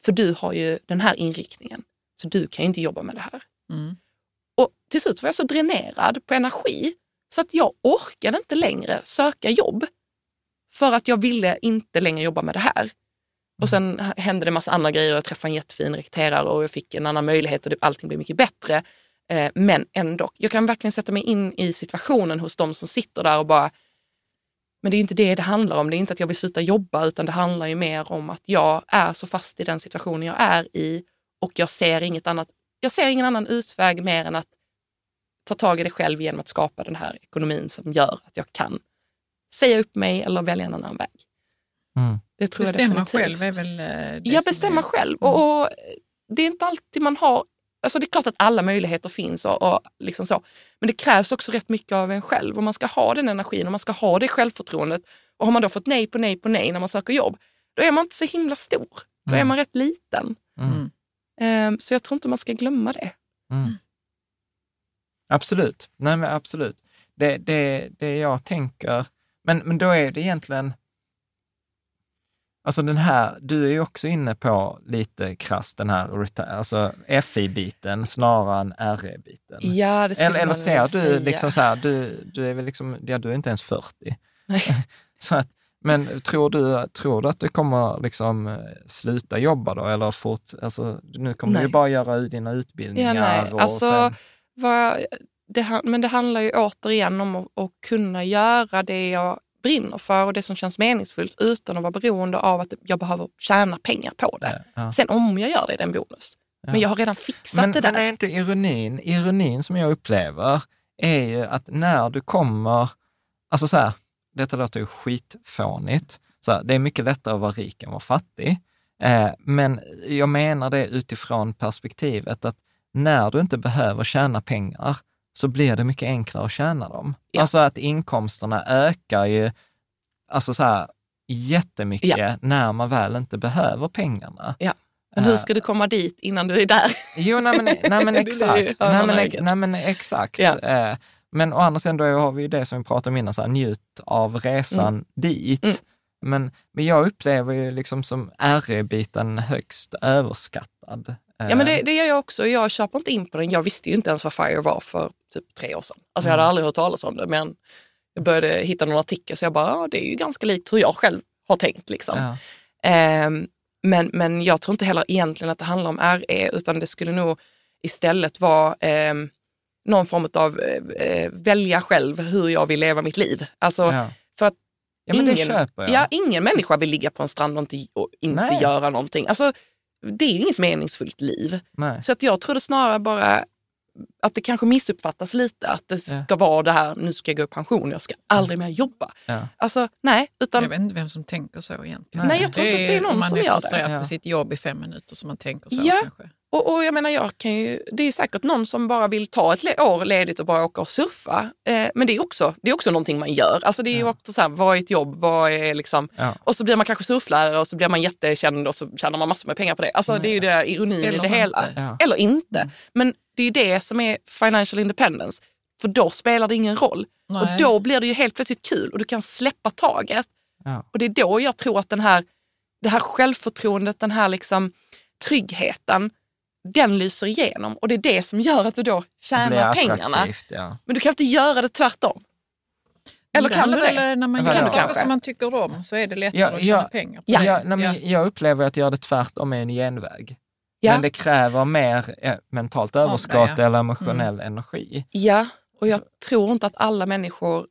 för du har ju den här inriktningen, så du kan ju inte jobba med det här. mm. Och till slut var jag så dränerad på energi så att jag orkade inte längre söka jobb. För att jag ville inte längre jobba med det här. Och sen hände det massa andra grejer. Jag träffade en jättefin rekryterare och jag fick en annan möjlighet och det, allting blev mycket bättre. Eh, men ändå, jag kan verkligen sätta mig in i situationen hos de som sitter där och bara men det är inte det det handlar om. Det är inte att jag vill sluta jobba utan det handlar ju mer om att jag är så fast i den situationen jag är i och jag ser inget annat. Jag ser ingen annan utväg mer än att ta tag i det själv genom att skapa den här ekonomin som gör att jag kan säga upp mig eller välja en annan väg. Mm. Det tror jag Bestämma definitivt. själv är väl eh, det Ja, bestämma är- själv. Mm. Och, och det är inte alltid man har... Alltså det är klart att alla möjligheter finns och, och liksom så. Men det krävs också rätt mycket av en själv och man ska ha den energin och man ska ha det självförtroendet. Och har man då fått nej på nej på nej när man söker jobb, då är man inte så himla stor. Då är Mm. man rätt liten. Mm. Ehm, så jag tror inte man ska glömma det. Mm. Absolut. Nej, men absolut. Det, det, det jag tänker, men, men då är det egentligen, alltså den här, du är ju också inne på lite krasst den här alltså FI-biten snarare än RE-biten. Ja, det skulle Eller, eller man ser väl du säga. liksom så här, du, du är väl liksom, ja du är inte ens 40. Nej. [laughs] så att, men tror du, tror du att du kommer liksom eh, sluta jobba då? Eller fort, alltså, nu kommer du Nej. ju bara göra dina utbildningar. Ja, nej. Alltså, sen, vad, det, men det handlar ju återigen om att, att kunna göra det jag brinner för och det som känns meningsfullt utan att vara beroende av att jag behöver tjäna pengar på det. ja. Sen om jag gör det, är det en bonus. Ja. Men jag har redan fixat men, det där. men är inte ironin, ironin som jag upplever är ju att när du kommer, alltså så här, detta låter ju skitfånigt, så här, det är mycket lättare att vara rik än att vara fattig. Eh, men jag menar det utifrån perspektivet att när du inte behöver tjäna pengar så blir det mycket enklare att tjäna dem. Ja. Alltså att inkomsterna ökar ju alltså så här, jättemycket Ja. när man väl inte behöver pengarna. Men hur Eh, ska du komma dit innan du är där? Jo, nej men, nej, men [laughs] exakt. Nej men, nej, men exakt. Ja. Eh, Men å andra sidan då har vi ju det som vi pratade om innan, så här, njut av resan dit. Mm. Men, men jag upplever ju liksom som RE-biten högst överskattad. Ja, men det, det gör jag också. Jag köper inte in på den. Jag visste ju inte ens vad FIRE var för typ tre år sedan. Alltså jag hade Mm. aldrig hört talas om det, men jag började hitta någon artikel så jag bara, ja, det är ju ganska likt hur jag själv har tänkt. Liksom. Ja. Ehm, men, men jag tror inte heller egentligen att det handlar om RE, utan det skulle nog istället vara ehm, någon form av eh, eh, välja själv hur jag vill leva mitt liv. Alltså, Ja. för att ja, ingen, ja, ingen människa vill ligga på en strand och inte, och inte Nej. göra någonting. Alltså, det är inget meningsfullt liv. Nej. Så att jag tror det snarare bara att det kanske missuppfattas lite. Att det ska vara det här, nu ska jag gå i pension, jag ska aldrig mer jobba. Ja. Alltså nej, utan Jag vet inte vem som tänker så egentligen. Nej, jag tror inte att det är någon om man som är gör det. frustrerad Ja. på sitt jobb i fem minuter som man tänker så Ja. kanske. Och, och jag menar, jag kan ju, det är säkert någon som bara vill ta ett år ledigt och bara åka och surfa. Eh, men det är, också, det är också någonting man gör. Alltså det är ju också så här, vad är ett jobb? Vad är liksom... Ja. Och så blir man kanske surflärare och så blir man jättekänd och så tjänar man massor med pengar på det. Alltså det är ju det där ironin Eller i det hela. inte. Ja. Eller inte. Men det är ju det som är financial independence. För då spelar det ingen roll. Nej. Och då blir det ju helt plötsligt kul och du kan släppa taget. Och det är då jag tror att den här, det här självförtroendet, den här liksom tryggheten, den lyser igenom. Och det är det som gör att du då tjänar pengarna. Ja. Men du kan inte göra det tvärtom. Eller kan du det? väl, När man gör saker som man tycker om så är det lättare Ja, att tjäna ja. pengar. på Ja. Ja, nej. Jag upplever att göra det tvärtom är en genväg. Ja. Men det kräver mer eh, mentalt överskott ja. eller emotionell energi. Ja, och jag tror inte att alla människor...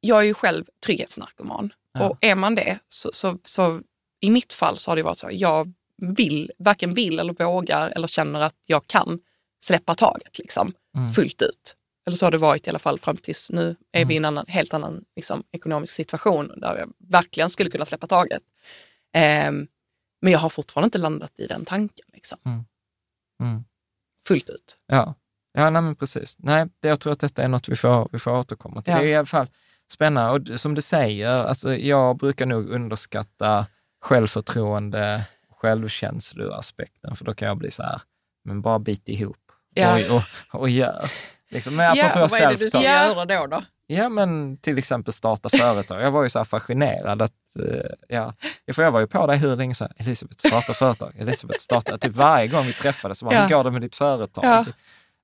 Jag är ju själv trygghetsnarkoman. Ja. Och är man det, så, så, så i mitt fall så har det varit så. Jag vill, varken vill eller vågar eller känner att jag kan släppa taget liksom, Mm. fullt ut. Eller så har det varit i alla fall fram tills nu är Mm. vi i en annan, helt annan liksom, ekonomisk situation där jag verkligen skulle kunna släppa taget. Ehm, men jag har fortfarande inte landat i den tanken liksom, Mm. fullt ut. Ja, ja nej, men precis. Nej, det, jag tror att detta är något vi får, vi får återkomma till. Ja. Det är i alla fall spännande. Och som du säger, alltså, jag brukar nog underskatta självförtroende, självkänsloaspekten, för då kan jag bli så här, men bara bit ihop Ja. och, och, och gör. Liksom, men Ja, vad är det du ska göra då? då? Ja, men till exempel starta företag. Jag var ju så här fascinerad att, eh, ja, för jag var ju på dig hur länge så här, Elisabeth, starta företag, Elisabeth, starta, typ varje gång vi träffades, så bara, Ja. hur går det med ditt företag? Ja.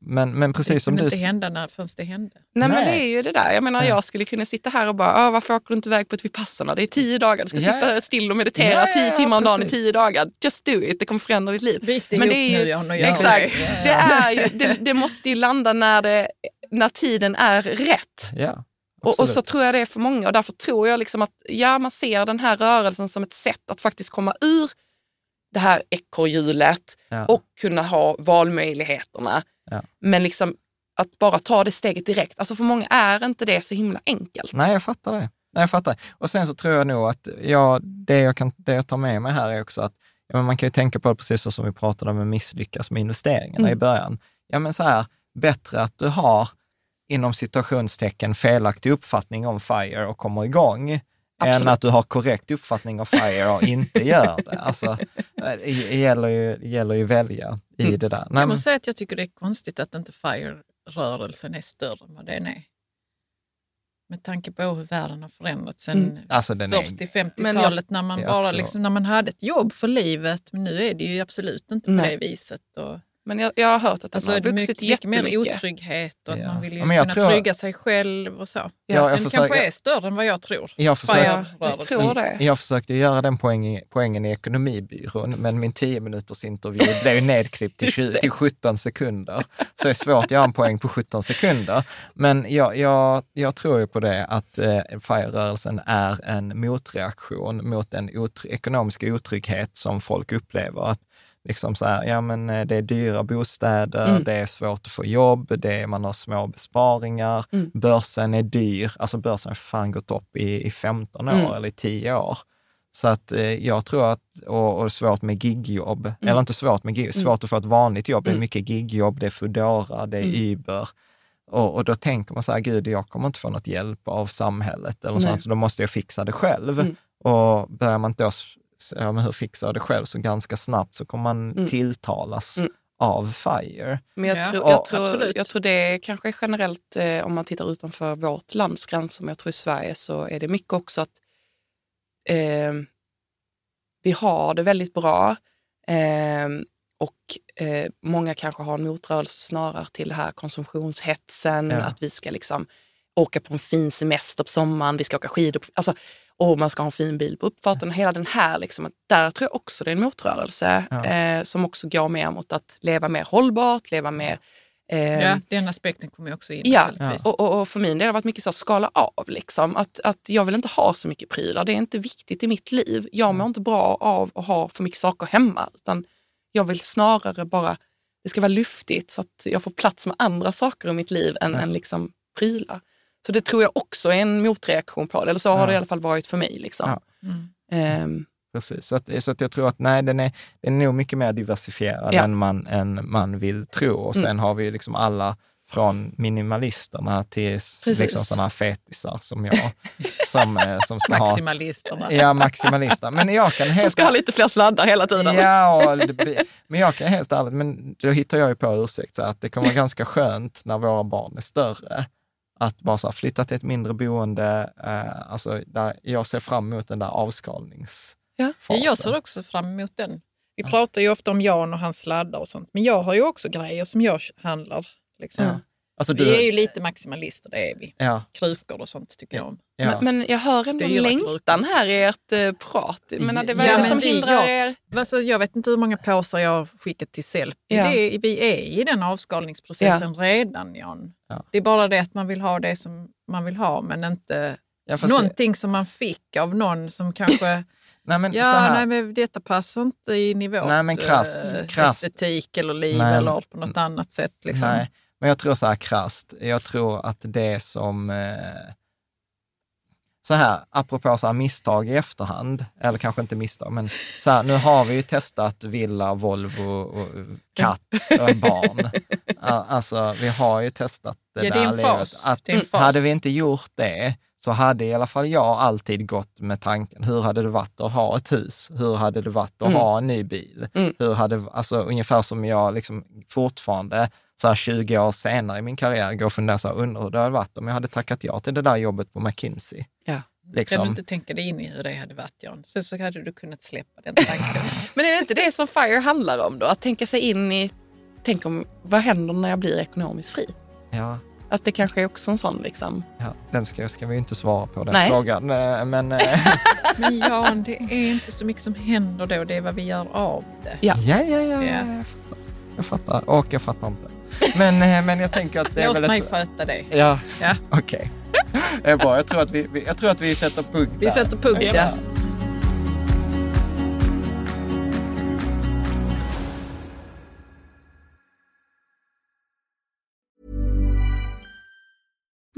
Men, men Det precis som kunde du... inte hända när, förrän det hände. Nej, men Nej. det är ju det där. Jag menar, Ja. jag skulle kunna sitta här och bara, "Ah, varför åker du inte iväg på ett Vipassana? Det är tio dagar. Du ska Ja. sitta still och meditera ja, tio timmar om dagen i tio dagar. Just do it, det kommer förändra ditt liv. Bit Men det är ju- nu Exakt. det. Det, är ju, det, det måste ju landa när, det, när tiden är rätt. Ja, Och, och så tror jag det är för många och därför tror jag liksom att ja, man ser den här rörelsen som ett sätt att faktiskt komma ur det här ekorrhjulet Ja. och kunna ha valmöjligheterna. Ja. Men liksom att bara ta det steget direkt. Alltså för många är inte det så himla enkelt. Nej, jag fattar det. Nej, jag fattar. Och sen så tror jag nog att ja, det, jag kan, det jag tar med mig här är också att ja, men man kan ju tänka på det precis så som vi pratade om att misslyckas med investeringarna Mm. i början. Ja, men så här, bättre att du har inom situationstecken felaktig uppfattning om FIRE och kommer igång, än att du har korrekt uppfattning om FIRE och inte gör det. [laughs] Alltså, det gäller ju, det gäller ju välja i Mm. det där. Nej, Jag men, måste säga att jag tycker det är konstigt att inte FIRE-rörelsen är större än vad den är. Med tanke på hur världen har förändrats sen Mm. alltså den är, 40-50-talet när, man bara liksom, när man hade ett jobb för livet. Men nu är det ju absolut inte på Nej. det viset. Och, Men jag, jag har hört att den alltså, har det är vuxit mycket, mycket mer jättemycket. otrygghet och att Ja. man vill ju Ja, jag kunna tror- trygga sig själv och så. Ja, jag den försöker- kanske är större än vad jag tror. jag försöker, Ja, jag FIRE-rörelsen. tror det. Jag försökte göra den poängen, poängen i Ekonomibyrån, men min 10 minuters intervju blev nedklippt till, [laughs] Just 20, det. till 17 sekunder. Så det är svårt att göra en poäng på 17 sekunder. Men jag, jag, jag tror ju på det att eh, FIRE-rörelsen är en motreaktion mot den otry- ekonomiska otrygghet som folk upplever. Att liksom så här, ja men eh, det är dyra bostäder, Mm. det är svårt att få jobb, det är, man har små besparingar, Mm. börsen är dyr. Alltså börsen har fan gått upp i, i 15 år Mm. eller i 10 år. Så att eh, jag tror att, och, och svårt med gigjobb, Mm. eller inte svårt med gig, svårt att få ett vanligt jobb. Det är Mm. mycket gigjobb, det är Foodora, det är Mm. Uber. Och, och då tänker man så här, gud, jag kommer inte få något hjälp av samhället eller Nej. sånt, så då måste jag fixa det själv. Mm. Och börjar man då, ja, men hur fixar jag det själv? Så ganska snabbt så kommer man Mm. tilltalas Mm. av FIRE. Men jag, Ja, tror, ja, jag, tror, absolut. jag tror det kanske är generellt, eh, om man tittar utanför vårt lands gränser, men jag tror i Sverige så är det mycket också att eh, vi har det väldigt bra eh, och eh, många kanske har en motrörelse snarare till det här konsumtionshetsen, Ja. att vi ska liksom åka på en fin semester på sommaren, vi ska åka skidor, på- alltså, och man ska ha en fin bil på uppfarten. Hela den här, liksom, att där tror jag också det är en motrörelse Ja. eh, som också går mer mot att leva mer hållbart, leva mer eh, Ja, den aspekten kommer jag också in Ja, och, och, och för min del har det varit mycket så att skala av. Liksom. Att, att jag vill inte ha så mycket prylar. Det är inte viktigt i mitt liv. Jag mår inte bra av att ha för mycket saker hemma. Utan jag vill snarare bara, det ska vara lyftigt så att jag får plats med andra saker i mitt liv än, Ja. än liksom prylar. Så det tror jag också är en motreaktion på det. Eller så har Ja. det i alla fall varit för mig. Liksom. Ja. Mm. Ehm, Precis, så, att, så att jag tror att nej, den är, den är nog mycket mer diversifierad Ja. än, man, än man vill tro. Och sen Mm. har vi liksom alla från minimalisterna till Precis. liksom sådana fetisar som jag, som, eh, som ska ha... Maximalisterna. Ja, maximalister. Men jag kan Som helt... ska ha lite fler sladdar hela tiden. Ja, det men jag kan helt ärligt, men då hittar jag ju på ursäkt, så att det kommer vara ganska skönt när våra barn är större, att bara så här, flytta till ett mindre boende, eh, alltså där jag ser fram emot den där avskalningsfasen. Ja. Ja, jag ser också fram emot den. Vi pratar ju ofta om Jan och hans sladdar och sånt, men jag har ju också grejer som jag handlar. Liksom. Ja. Alltså, Vi du, är ju lite maximalister, det är vi. ja, Krukor och sånt tycker jag om. ja. Men, men jag hör ändå längtan här i ert eh, prat. Menar, det, vad Ja, är det men som vi- hindrar ja. er? Alltså, jag vet inte hur många påsar jag har skickat till Sellpy. Ja. Det Vi är i den avskalningsprocessen redan, Jan. Ja. Det är bara det att man vill ha det som man vill ha, men inte någonting som man fick av någon som kanske [laughs] nej, men så Ja, här, nej, men detta passar inte in i vårt Nej, men krasst- eh, krasst. estetik eller liv Nej. eller på något annat sätt. Liksom. Nej, men jag tror så här krasst. Jag tror att det som... Eh, så här, apropå så här misstag i efterhand, eller kanske inte misstag, men så här, nu har vi ju testat villa, Volvo, och katt och barn. [laughs] Alltså, vi har ju testat det Ja, det är där en livet. fas. Att, Det är en fas. Hade vi inte gjort det så hade i alla fall jag alltid gått med tanken, hur hade det varit att ha ett hus? Hur hade det varit att Mm. ha en ny bil? Mm. Hur hade, alltså, ungefär som jag liksom fortfarande, så här 20 år senare i min karriär, går och funderar så här, undrar hur det hade varit om jag hade tackat ja till det där jobbet på McKinsey. Ja. Kan du Liksom. inte tänka dig in i hur det hade varit, Jan? Sen så hade du kunnat släppa den tanken. [laughs] Men är det inte det som FIRE handlar om då? Att tänka sig in i, tänk om, vad händer när jag blir ekonomiskt fri? Ja, Att det kanske är också en sån liksom. ja, den ska, ska vi inte svara på, den Nej. frågan. Eh, Men eh, [laughs] Men Jan, det är inte så mycket som händer då, det är vad vi gör av det. Ja. ja, ja, ja, Ja. jag fattar. Jag fattar, och jag fattar inte. Men, eh, men jag tänker att det är Låt väl mig ett... sköta det. Ja, Ja. okej. Det är bra. Jag tror att vi, vi, jag tror att vi sätter punkt Vi där. sätter punkt, ja.